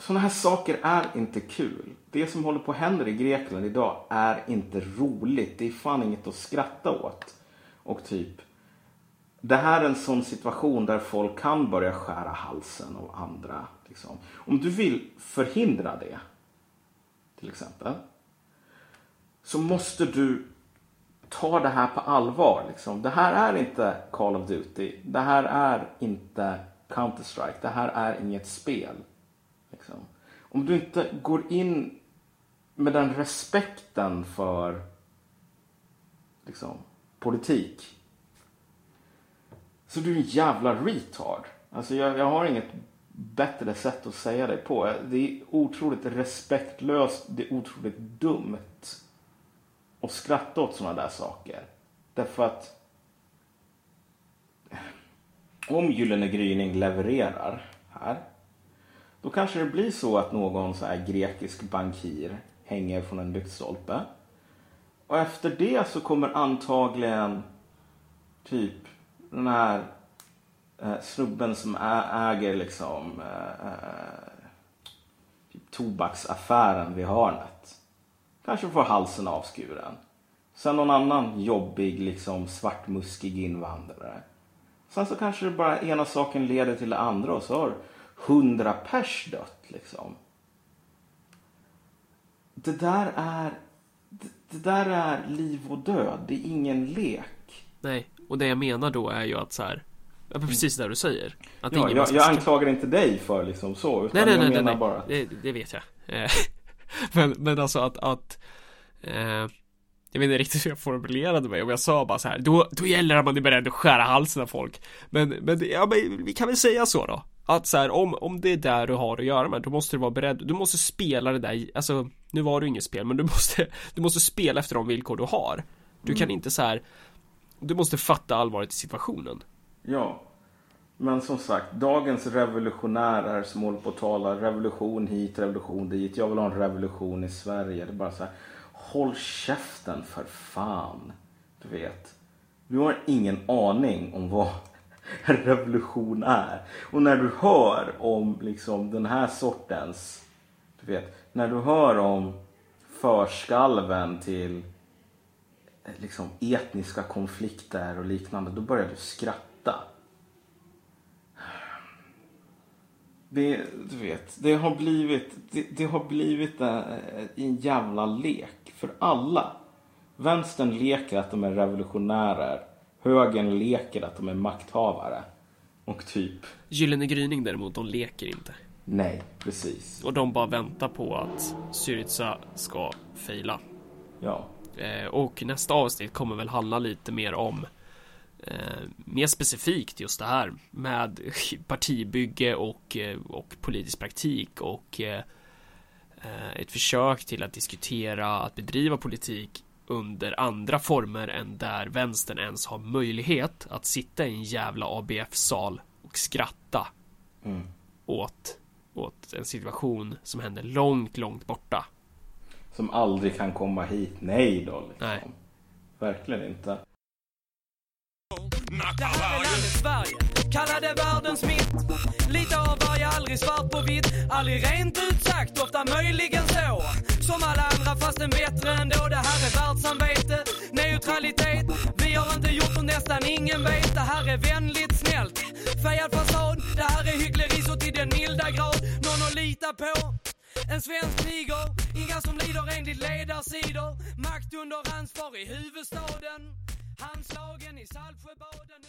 [SPEAKER 2] Sådana här saker är inte kul. Det som håller på att hända i Grekland idag är inte roligt. Det är fan inget att skratta åt. Och typ, det här är en sån situation där folk kan börja skära halsen av andra. Liksom. Om du vill förhindra det, till exempel, så måste du ta det här på allvar. Liksom. Det här är inte Call of Duty. Det här är inte Counter-Strike. Det här är inget spel. Liksom. Om du inte går in med den respekten för liksom, politik så du är en jävla retard. Alltså jag, jag har inget bättre sätt att säga det på. Det är otroligt respektlöst, det är otroligt dumt att skratta åt sådana där saker. Därför att om Gyllene gryning levererar här då kanske det blir så att någon så här grekisk bankir hänger från en lyktstolpe. Och efter det så kommer antagligen typ den här eh, snubben som äger liksom eh, eh, typ tobaksaffären vid hörnet. Kanske får halsen avskuren. Sen någon annan jobbig liksom svartmuskig invandrare. Sen så kanske det bara ena saken leder till det andra och så har hundra pers dött liksom. Det där är det, det där är liv och död. Det är ingen lek.
[SPEAKER 3] Nej, och det jag menar då är ju att så här, precis det du säger. Att
[SPEAKER 2] Ja,
[SPEAKER 3] ingen
[SPEAKER 2] jag, jag anklagar inte dig för liksom så. Utan
[SPEAKER 3] Nej, nej,
[SPEAKER 2] jag
[SPEAKER 3] nej,
[SPEAKER 2] menar
[SPEAKER 3] nej.
[SPEAKER 2] bara.
[SPEAKER 3] Det, det vet jag. Eh, men, men alltså att, att eh, jag vet inte riktigt hur jag formulerade mig om jag sa bara så här, då, då gäller det att man är beredd att skära halsen av folk. Men, men, ja, men vi kan väl säga så då. Att så här, om, om det är där du har att göra med, då måste du vara beredd, du måste spela det där, alltså, nu var det inget spel, men du måste, du måste spela efter de villkor du har. Du
[SPEAKER 2] Mm.
[SPEAKER 3] kan inte så här, du måste fatta allvaret i situationen.
[SPEAKER 2] Ja. Men som sagt, dagens revolutionärer som håller på att tala revolution hit, revolution dit. Jag vill ha en revolution i Sverige. Det är bara så här, håll käften för fan. Du vet. Du har ingen aning om vad en revolution är. Och när du hör om liksom den här sortens, du vet, när du hör om förskalven till liksom etniska konflikter och liknande, då börjar du skratta. Det, du vet, det har blivit, det, det har blivit en, en jävla lek för alla. Vänstern leker att de är revolutionärer. Högern leker att de är makthavare. Och typ,
[SPEAKER 3] Gyllene gryning däremot, de leker inte.
[SPEAKER 2] nej, precis.
[SPEAKER 3] Och de bara väntar på att Syriza ska fejla.
[SPEAKER 2] Ja,
[SPEAKER 3] Eh, och nästa avsnitt kommer väl handla lite mer om eh, mer specifikt just det här med partibygge och, eh, och politisk praktik och eh, eh, ett försök till att diskutera att bedriva politik under andra former än där vänstern ens har möjlighet att sitta i en jävla ABF-sal och skratta
[SPEAKER 2] Mm.
[SPEAKER 3] åt, åt en situation som händer långt, långt borta.
[SPEAKER 2] Som aldrig kan komma hit. Nej då, liksom.
[SPEAKER 3] Nej.
[SPEAKER 2] Verkligen inte.
[SPEAKER 4] Det här är landet Sverige, kalla det världens mitt. Lite av varje, aldrig svart på vitt. Aldrig rent ut sagt, ofta möjligen så. Som alla andra fast en bättre ändå. Det här är världssamvete, neutralitet. Vi har inte gjort och nästan ingen vet. Det här är vänligt snällt, färgad fasad. Det här är hyckleri så till den milda grad. Någon att lita på en svensk tiger, inga som lider enligt ledarsidor. Makt under ansvar i huvudstaden. Handslagen i Saltsjöbaden.